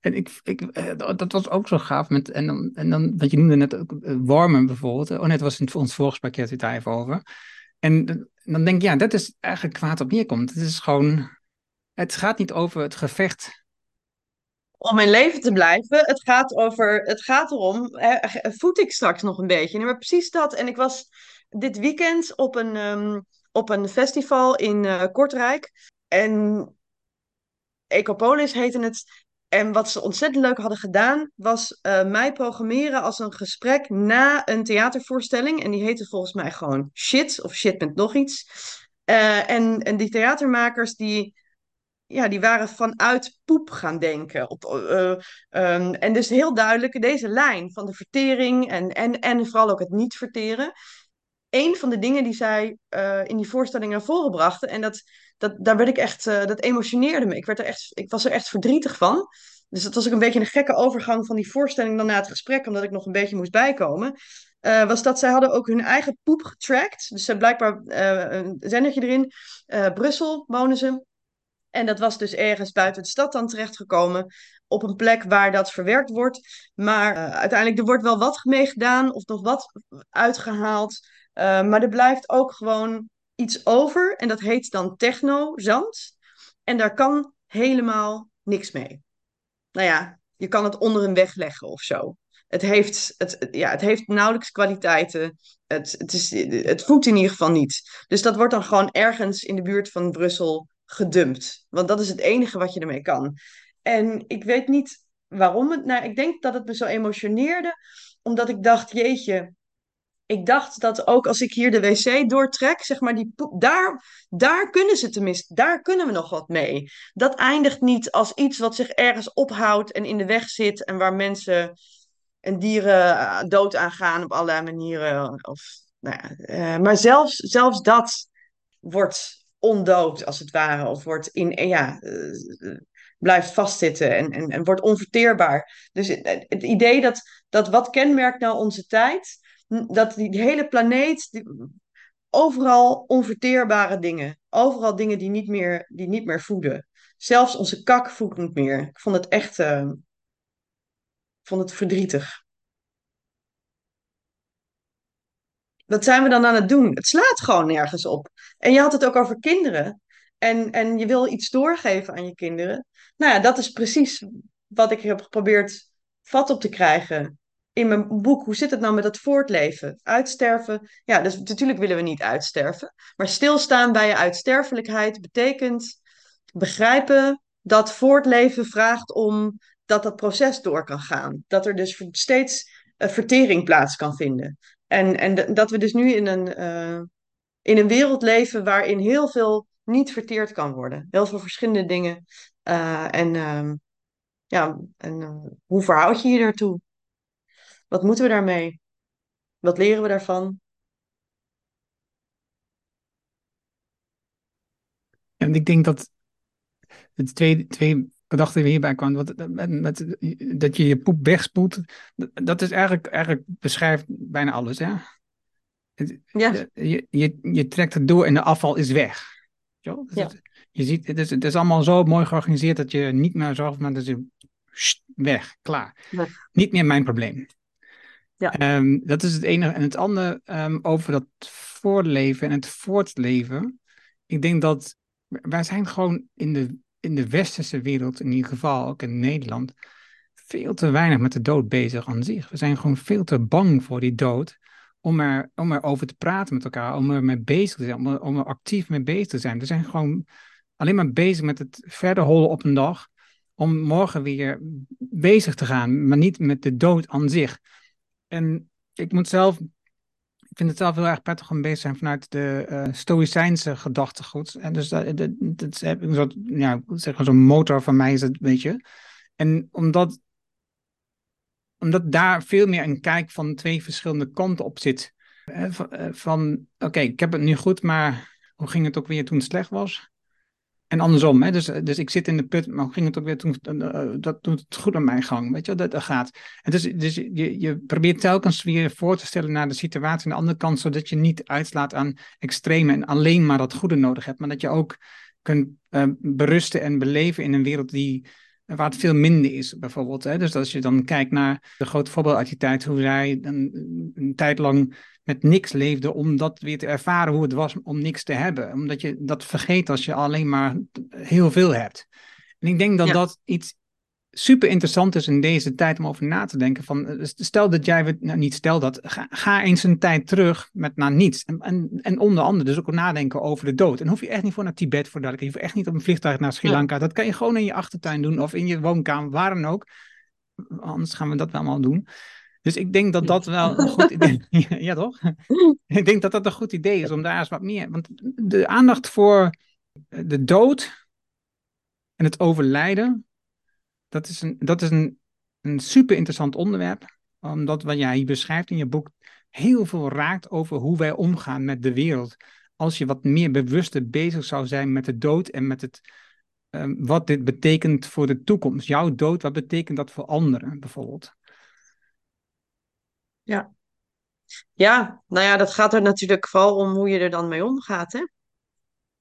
en ik, ik, eh, dat was ook zo gaaf. Met, en, dan, en dan, je noemde net ook, eh, warmen bijvoorbeeld. Oh, net was in ons volgspakket het daar even over. En dan denk je, ja, dat is eigenlijk kwaad op neerkomt. Het is gewoon, het gaat niet over het gevecht
om in leven te blijven. Het gaat, over, het gaat erom, hè, voed ik straks nog een beetje. maar precies dat. En ik was dit weekend op een, um, op een festival in uh, Kortrijk. En Ecopolis heette het. En wat ze ontzettend leuk hadden gedaan, was uh, mij programmeren als een gesprek na een theatervoorstelling. En die heette volgens mij gewoon Shit, of Shit met nog iets. Uh, en, en die theatermakers, die, ja, die waren vanuit poep gaan denken. Op, um, en dus heel duidelijk deze lijn van de vertering en, en, en vooral ook het niet verteren. Een van de dingen die zij eh, in die voorstelling naar voren brachten. En dat, dat, daar werd ik echt, uh, dat emotioneerde me. Ik, werd er echt, ik was er echt verdrietig van. Dus dat was ook een beetje een gekke overgang van die voorstelling dan na het gesprek, omdat ik nog een beetje moest bijkomen. Uh, was dat zij hadden ook hun eigen poep getracked. Dus ze blijkbaar een zendertje erin. Brussel wonen ze. En dat was dus ergens buiten de stad dan terechtgekomen. Op een plek waar dat verwerkt wordt. Maar uiteindelijk, er wordt wel wat mee gedaan of nog wat uitgehaald. Uh, maar er blijft ook gewoon iets over. En dat heet dan techno-zand. En daar kan helemaal niks mee. Nou ja, je kan het onder een weg leggen of zo. Het heeft, het, ja, het heeft nauwelijks kwaliteiten. Het, het, is, het voedt in ieder geval niet. Dus dat wordt dan gewoon ergens in de buurt van Brussel gedumpt. Want dat is het enige wat je ermee kan. En ik weet niet waarom het. Nou, ik denk dat het me zo emotioneerde, omdat ik dacht: jeetje. Ik dacht dat ook als ik hier de wc doortrek, zeg maar, die daar, daar kunnen ze tenminste, daar kunnen we nog wat mee. Dat eindigt niet als iets wat zich ergens ophoudt en in de weg zit en waar mensen en dieren eh, dood aan gaan op allerlei manieren. Of, nou ja, uh, maar zelfs, zelfs dat wordt ondood, als het ware. Of wordt in, ja, uh, blijft vastzitten en, en, en wordt onverteerbaar. Dus het, het, idee dat, dat wat kenmerkt nou onze tijd, dat die, hele planeet, die, overal onverteerbare dingen. Overal dingen die niet meer, die niet meer voeden. Zelfs onze kak voedt niet meer. Ik vond het echt, ik vond het verdrietig. Wat zijn we dan aan het doen? Het slaat gewoon nergens op. En je had het ook over kinderen. En, en je wil iets doorgeven aan je kinderen. Nou ja, dat is precies wat ik heb geprobeerd vat op te krijgen in mijn boek. Hoe zit het nou met het voortleven? Uitsterven? Ja, dus natuurlijk willen we niet uitsterven. Maar stilstaan bij je uitsterfelijkheid betekent begrijpen dat voortleven vraagt om dat dat proces door kan gaan. Dat er dus steeds vertering plaats kan vinden. En, en dat we dus nu in een, uh, in een wereld leven waarin heel veel niet verteerd kan worden. Heel veel verschillende dingen. Uh, en uh, ja, en hoe verhoud je je daartoe? Wat moeten we daarmee? Wat leren we daarvan?
En ik denk dat het twee, twee gedachte die hierbij kwam, wat, met, dat je je poep wegspoelt, dat is eigenlijk, eigenlijk beschrijft bijna alles. Hè?
Ja.
Je, je, je trekt het door en de afval is weg. Dus ja. Het, je ziet, het is, het is allemaal zo mooi georganiseerd dat je niet meer zorgt, maar dat je weg, klaar. Weg. Niet meer mijn probleem.
Ja.
Um, dat is het enige. En het andere um, over dat voorleven en het voortleven. Ik denk dat wij zijn gewoon in de in de westerse wereld, in ieder geval ook in Nederland, veel te weinig met de dood bezig aan zich. We zijn gewoon veel te bang voor die dood om er, om er over te praten met elkaar, om er mee bezig te zijn, om er, om er actief mee bezig te zijn. We zijn gewoon alleen maar bezig met het verder hollen op een dag, om morgen weer bezig te gaan, maar niet met de dood aan zich. En ik moet zelf ik vind het zelf heel erg prettig om bezig te zijn vanuit de uh, Stoïcijnse gedachtegoed. En dus dat, dat, dat is een soort, ja, zeg maar zo'n motor van mij is het, weet je. En omdat, omdat daar veel meer een kijk van twee verschillende kanten op zit. van, van oké, ik heb het nu goed, maar hoe ging het ook weer toen het slecht was? En andersom, hè? Dus, dus ik zit in de put, maar ging het ook weer toen, uh, dat doet het goed aan mijn gang, weet je, dat, dat gaat. En dus, dus je, je probeert telkens weer voor te stellen naar de situatie aan de andere kant, zodat je niet uitslaat aan extreme en alleen maar dat goede nodig hebt, maar dat je ook kunt uh, berusten en beleven in een wereld die, waar het veel minder is, bijvoorbeeld. Hè? Dus als je dan kijkt naar de grote voorbeeld uit die tijd, hoe zij een, een tijd lang met niks leefde om dat weer te ervaren hoe het was om niks te hebben. Omdat je dat vergeet als je alleen maar heel veel hebt. En ik denk dat ja. dat iets super interessant is in deze tijd om over na te denken. Van, eh, stel dat jij, nou niet stel dat, ga, ga, eens een tijd terug met naar niets. En, en, en onder andere dus ook nadenken over de dood. En hoef je echt niet voor naar Tibet voor dat. Je hoeft echt niet op een vliegtuig naar Sri Lanka. Ja. Dat kan je gewoon in je achtertuin doen of in je woonkamer, waar dan ook. Anders gaan we dat wel allemaal doen. Dus ik denk dat dat wel een goed idee is. ja, toch? ik denk dat dat een goed idee is om daar eens wat meer. Want de aandacht voor de dood en het overlijden, dat is een, dat is een, een super interessant onderwerp. Omdat wat jij beschrijft in je boek, heel veel raakt over hoe wij omgaan met de wereld. Als je wat meer bewuster bezig zou zijn met de dood en met het, ehm, wat dit betekent voor de toekomst. Jouw dood, wat betekent dat voor anderen bijvoorbeeld?
Ja. Ja, nou ja, dat gaat er natuurlijk vooral om hoe je er dan mee omgaat, hè?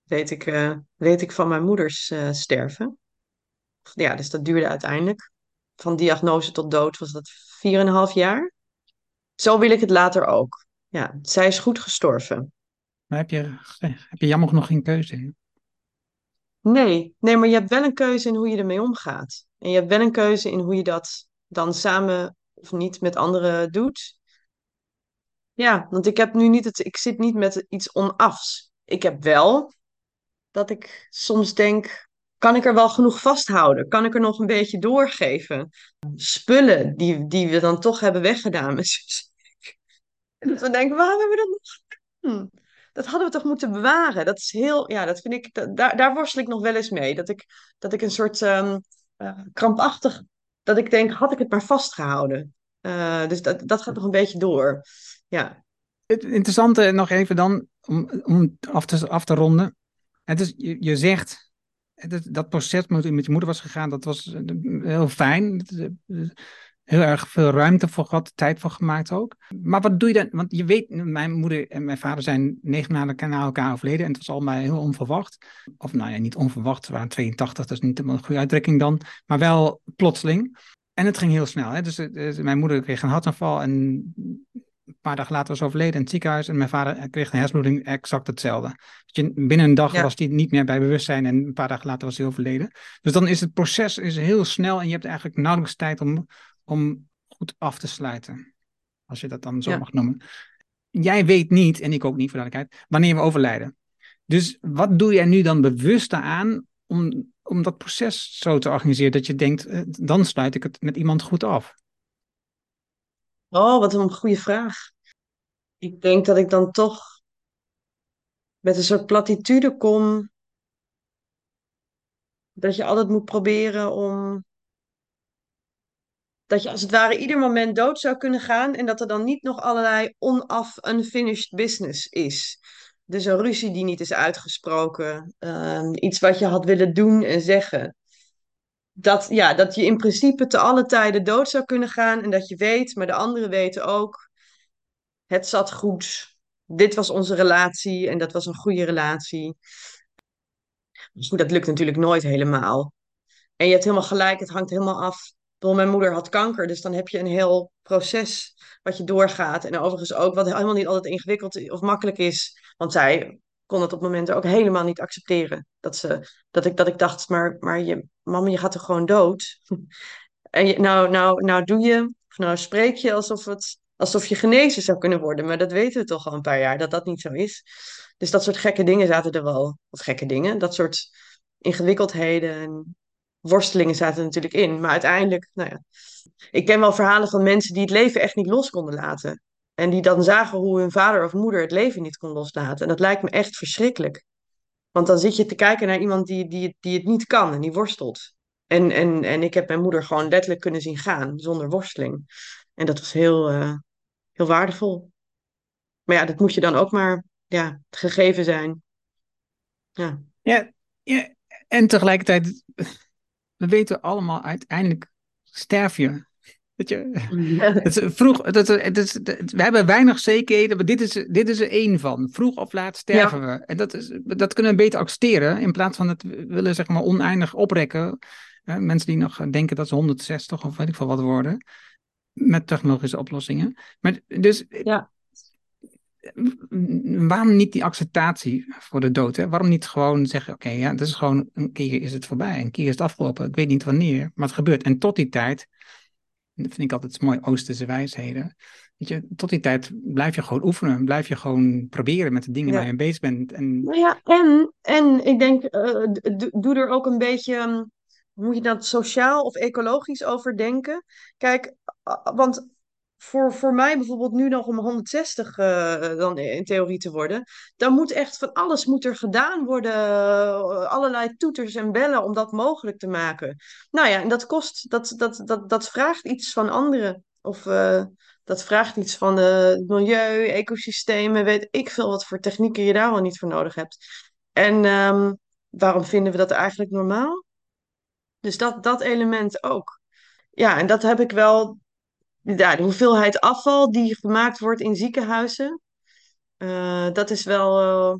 Weet ik, uh, weet ik van mijn moeders uh, sterven. Ja, dus dat duurde uiteindelijk. Van diagnose tot dood was dat 4,5 jaar. Zo wil ik het later ook. Ja, zij is goed gestorven.
Maar heb je, heb je jammer genoeg geen keuze in?
Nee, nee, maar je hebt wel een keuze in hoe je ermee omgaat. En je hebt wel een keuze in hoe je dat dan samen of niet met anderen doet. Ja, want ik heb nu niet het, ik zit niet met iets onafs. Ik heb wel dat ik soms denk, kan ik er wel genoeg vasthouden? Kan ik er nog een beetje doorgeven? Spullen die, die we dan toch hebben weggedaan. En dat we denken, waarom hebben we dat nog? Dat hadden we toch moeten bewaren? Dat is heel, ja, dat vind ik, daar, daar worstel ik nog wel eens mee. Dat ik, dat ik een soort um, uh, krampachtig, dat ik denk, had ik het maar vastgehouden? Uh, dus dat, dat gaat nog een beetje door. Ja.
Het interessante nog even dan, om, om af, te, af te ronden. Het is, je, je zegt, dat, dat proces met, met je moeder was gegaan, dat was eh, heel fijn. Heel erg veel ruimte voor gehad, tijd voor gemaakt ook. Maar wat doe je dan? Want je weet, mijn moeder en mijn vader zijn negen maanden na elkaar overleden. En het was allemaal heel onverwacht. Of nou ja, niet onverwacht, we waren 82, dat is niet een goede uitdrukking dan. Maar wel plotseling. En het ging heel snel. Hè? Dus, dus mijn moeder kreeg een hartaanval en een paar dagen later was overleden in het ziekenhuis. En mijn vader kreeg een hersenbloeding, exact hetzelfde. Dus binnen een dag was hij niet meer bij bewustzijn en een paar dagen later was hij overleden. Dus dan is het proces is heel snel en je hebt eigenlijk nauwelijks tijd om, om goed af te sluiten. Als je dat dan zo mag noemen. Jij weet niet, en ik ook niet voor duidelijkheid, wanneer we overlijden. Dus wat doe jij nu dan bewust aan om, om dat proces zo te organiseren dat je denkt, eh, dan sluit ik het met iemand goed af?
Oh, wat een goede vraag. Ik denk dat ik dan toch met een soort platitude kom. Dat je altijd moet proberen om. Dat je als het ware ieder moment dood zou kunnen gaan en dat er dan niet nog allerlei onaf unfinished business is. Dus een ruzie die niet is uitgesproken, uh, iets wat je had willen doen en zeggen. Dat, ja, dat je in principe te alle tijden dood zou kunnen gaan en dat je weet, maar de anderen weten ook, het zat goed. Dit was onze relatie en dat was een goede relatie. Dus dat lukt natuurlijk nooit helemaal. En je hebt helemaal gelijk, het hangt helemaal af. Mijn moeder had kanker, dus dan heb je een heel proces wat je doorgaat. En overigens ook wat helemaal niet altijd ingewikkeld of makkelijk is. Want zij kon het op momenten ook helemaal niet accepteren. Dat, ze, dat, ik, dat ik dacht, maar, maar je, mama, je gaat er gewoon dood. En je, nou, nou, nou doe je, of nou spreek je alsof, het, alsof je genezen zou kunnen worden. Maar dat weten we toch al een paar jaar, dat dat niet zo is. Dus dat soort gekke dingen zaten er wel. Of gekke dingen, dat soort ingewikkeldheden en worstelingen zaten er natuurlijk in. Maar uiteindelijk, nou ja. Ik ken wel verhalen van mensen die het leven echt niet los konden laten. En die dan zagen hoe hun vader of moeder het leven niet kon loslaten. En dat lijkt me echt verschrikkelijk. Want dan zit je te kijken naar iemand die, die, die het niet kan en die worstelt. En, en, en ik heb mijn moeder gewoon letterlijk kunnen zien gaan, zonder worsteling. En dat was heel, uh, heel waardevol. Maar ja, dat moet je dan ook maar ja, gegeven zijn. Ja.
Ja, ja, en tegelijkertijd, we weten allemaal, uiteindelijk sterf je. Weet je? Het vroeg, het, het, het, we hebben weinig zekerheden, maar dit is, dit is er één van. Vroeg of laat sterven we. En dat, is, dat kunnen we beter accepteren, in plaats van het willen zeg maar, oneindig oprekken. mensen die nog denken dat ze 160 of weet ik veel wat worden, met technologische oplossingen. Maar dus,
ja.
waarom niet die acceptatie voor de dood? Hè? Waarom niet gewoon zeggen, oké, ja, dat is gewoon, een keer is het voorbij, een keer is het afgelopen. Ik weet niet wanneer, maar het gebeurt. En tot die tijd dat vind ik altijd mooi Oosterse wijsheden. Weet je, tot die tijd blijf je gewoon oefenen. Blijf je gewoon proberen met de dingen waar je mee bezig bent. En...
Nou ja, en, en ik denk, uh, doe er ook een beetje, um, moet je dat sociaal of ecologisch over denken? Kijk, want voor, voor mij bijvoorbeeld nu nog om 160 uh, dan in theorie te worden, dan moet echt van alles moet er gedaan worden, uh, allerlei toeters en bellen om dat mogelijk te maken. Nou ja, en dat kost, dat, dat, dat, dat vraagt iets van anderen. Of uh, Dat vraagt iets van het milieu, ecosystemen, weet ik veel wat voor technieken je daar wel niet voor nodig hebt. En ehm, waarom vinden we dat eigenlijk normaal? Dus dat, dat element ook. Ja, en dat heb ik wel. Ja, de hoeveelheid afval die gemaakt wordt in ziekenhuizen, uh, dat is wel uh,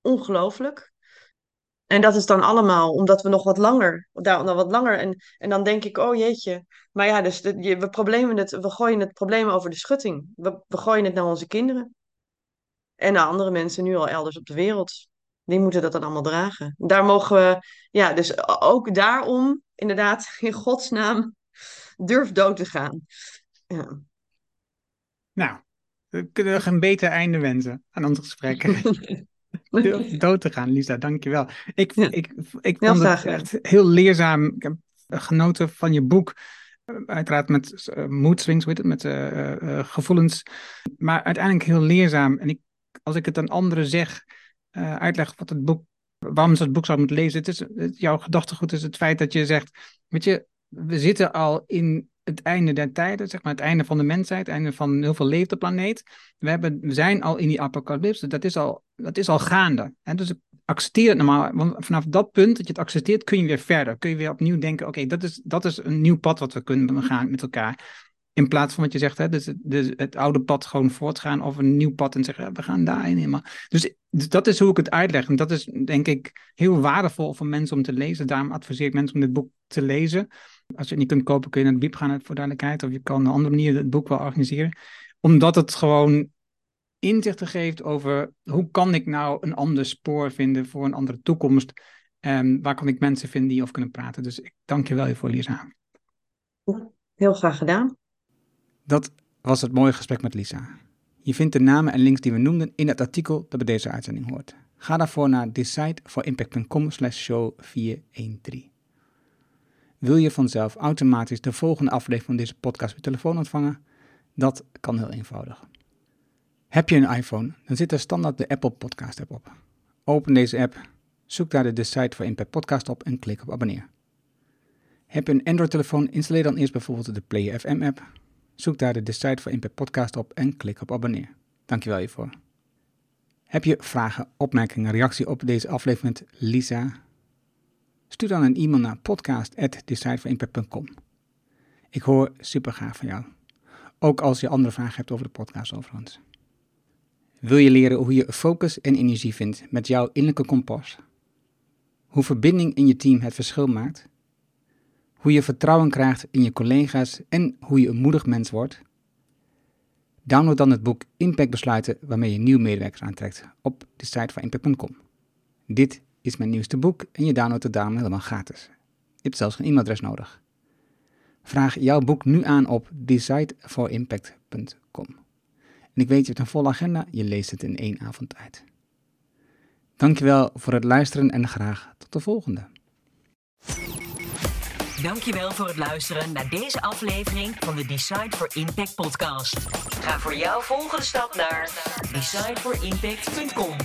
ongelooflijk. En dat is dan allemaal omdat we nog wat langer, daar nog wat langer. En, en dan denk ik, oh jeetje. Maar ja, dus je, we, problemen het, we gooien het probleem over de schutting. We, we gooien het naar onze kinderen. En naar andere mensen nu al elders op de wereld. Die moeten dat dan allemaal dragen. Daar mogen we, ja, dus ook daarom, inderdaad, in godsnaam, durf dood te gaan. Ja.
Nou, we kunnen een beter einde wensen aan ons gesprek. dood te gaan, Lisa, dankjewel. Ik, ja. ik, ik vond het echt heel leerzaam. Ik heb genoten van je boek. Uiteraard met uh, mood swings, weet het, met uh, uh, gevoelens. Maar uiteindelijk heel leerzaam. En ik, als ik het aan anderen zeg, uitleg wat het boek, waarom ze het boek zou moeten lezen. Het is, het, jouw gedachtegoed is het feit dat je zegt, weet je, we zitten al in het einde der tijden, zeg maar het einde van de mensheid, het einde van heel veel leven op de planeet. We, hebben, we zijn al in die apocalypse, dat is al, dat is al gaande. En dus accepteer het normaal, want vanaf dat punt dat je het accepteert, kun je weer verder. Kun je weer opnieuw denken, oké, dat, is, dat is een nieuw pad wat we kunnen gaan met elkaar. In plaats van wat je zegt, hè, dus, dus het oude pad gewoon voortgaan of een nieuw pad en zeggen, we gaan daarin helemaal. Dus, dus dat is hoe ik het uitleg. En dat is denk ik heel waardevol voor mensen om te lezen. Daarom adviseer ik mensen om dit boek te lezen. Als je het niet kunt kopen, kun je naar de biep gaan voor duidelijkheid. Of je kan op een andere manier het boek wel organiseren. Omdat het gewoon inzichten geeft over hoe kan ik nou een ander spoor vinden voor een andere toekomst. En waar kan ik mensen vinden die over kunnen praten. Dus ik dank je wel voor Lisa.
Heel graag gedaan.
Dat was het mooie gesprek met Lisa. Je vindt de namen en links die we noemden in het artikel dat bij deze uitzending hoort. Ga daarvoor naar decideforimpact.com slash show 413. Wil je vanzelf automatisch de volgende aflevering van deze podcast op je telefoon ontvangen? Dat kan heel eenvoudig. Heb je een iPhone, dan zit er standaard de Apple Podcast app op. Open deze app, zoek daar de Decide for Impact podcast op en klik op abonneer. Heb je een Android-telefoon, installeer dan eerst bijvoorbeeld de Play FM app. Zoek daar de Decide for Impact podcast op en klik op abonneer. Dankjewel hiervoor. Heb je vragen, opmerkingen, reactie op deze aflevering met Lisa? Stuur dan een e-mail naar podcast.decideforimpact.com. Ik hoor super gaaf van jou. Ook als je andere vragen hebt over de podcast overigens. Wil je leren hoe je focus en energie vindt met jouw innerlijke kompas? Hoe verbinding in je team het verschil maakt? Hoe je vertrouwen krijgt in je collega's en hoe je een moedig mens wordt? Download dan het boek Impact Besluiten waarmee je nieuwe medewerkers aantrekt op de site van impact.com. Dit is mijn nieuwste boek en je downloadt het daarom helemaal gratis. Je hebt zelfs geen e-mailadres nodig. Vraag jouw boek nu aan op decideforimpact.com. En ik weet, je hebt een volle agenda, je leest het in één avond tijd. Dankjewel voor het luisteren en graag tot de volgende.
Dankjewel voor het luisteren naar deze aflevering van de Decide for Impact podcast. Ga voor jouw volgende stap naar decideforimpact.com.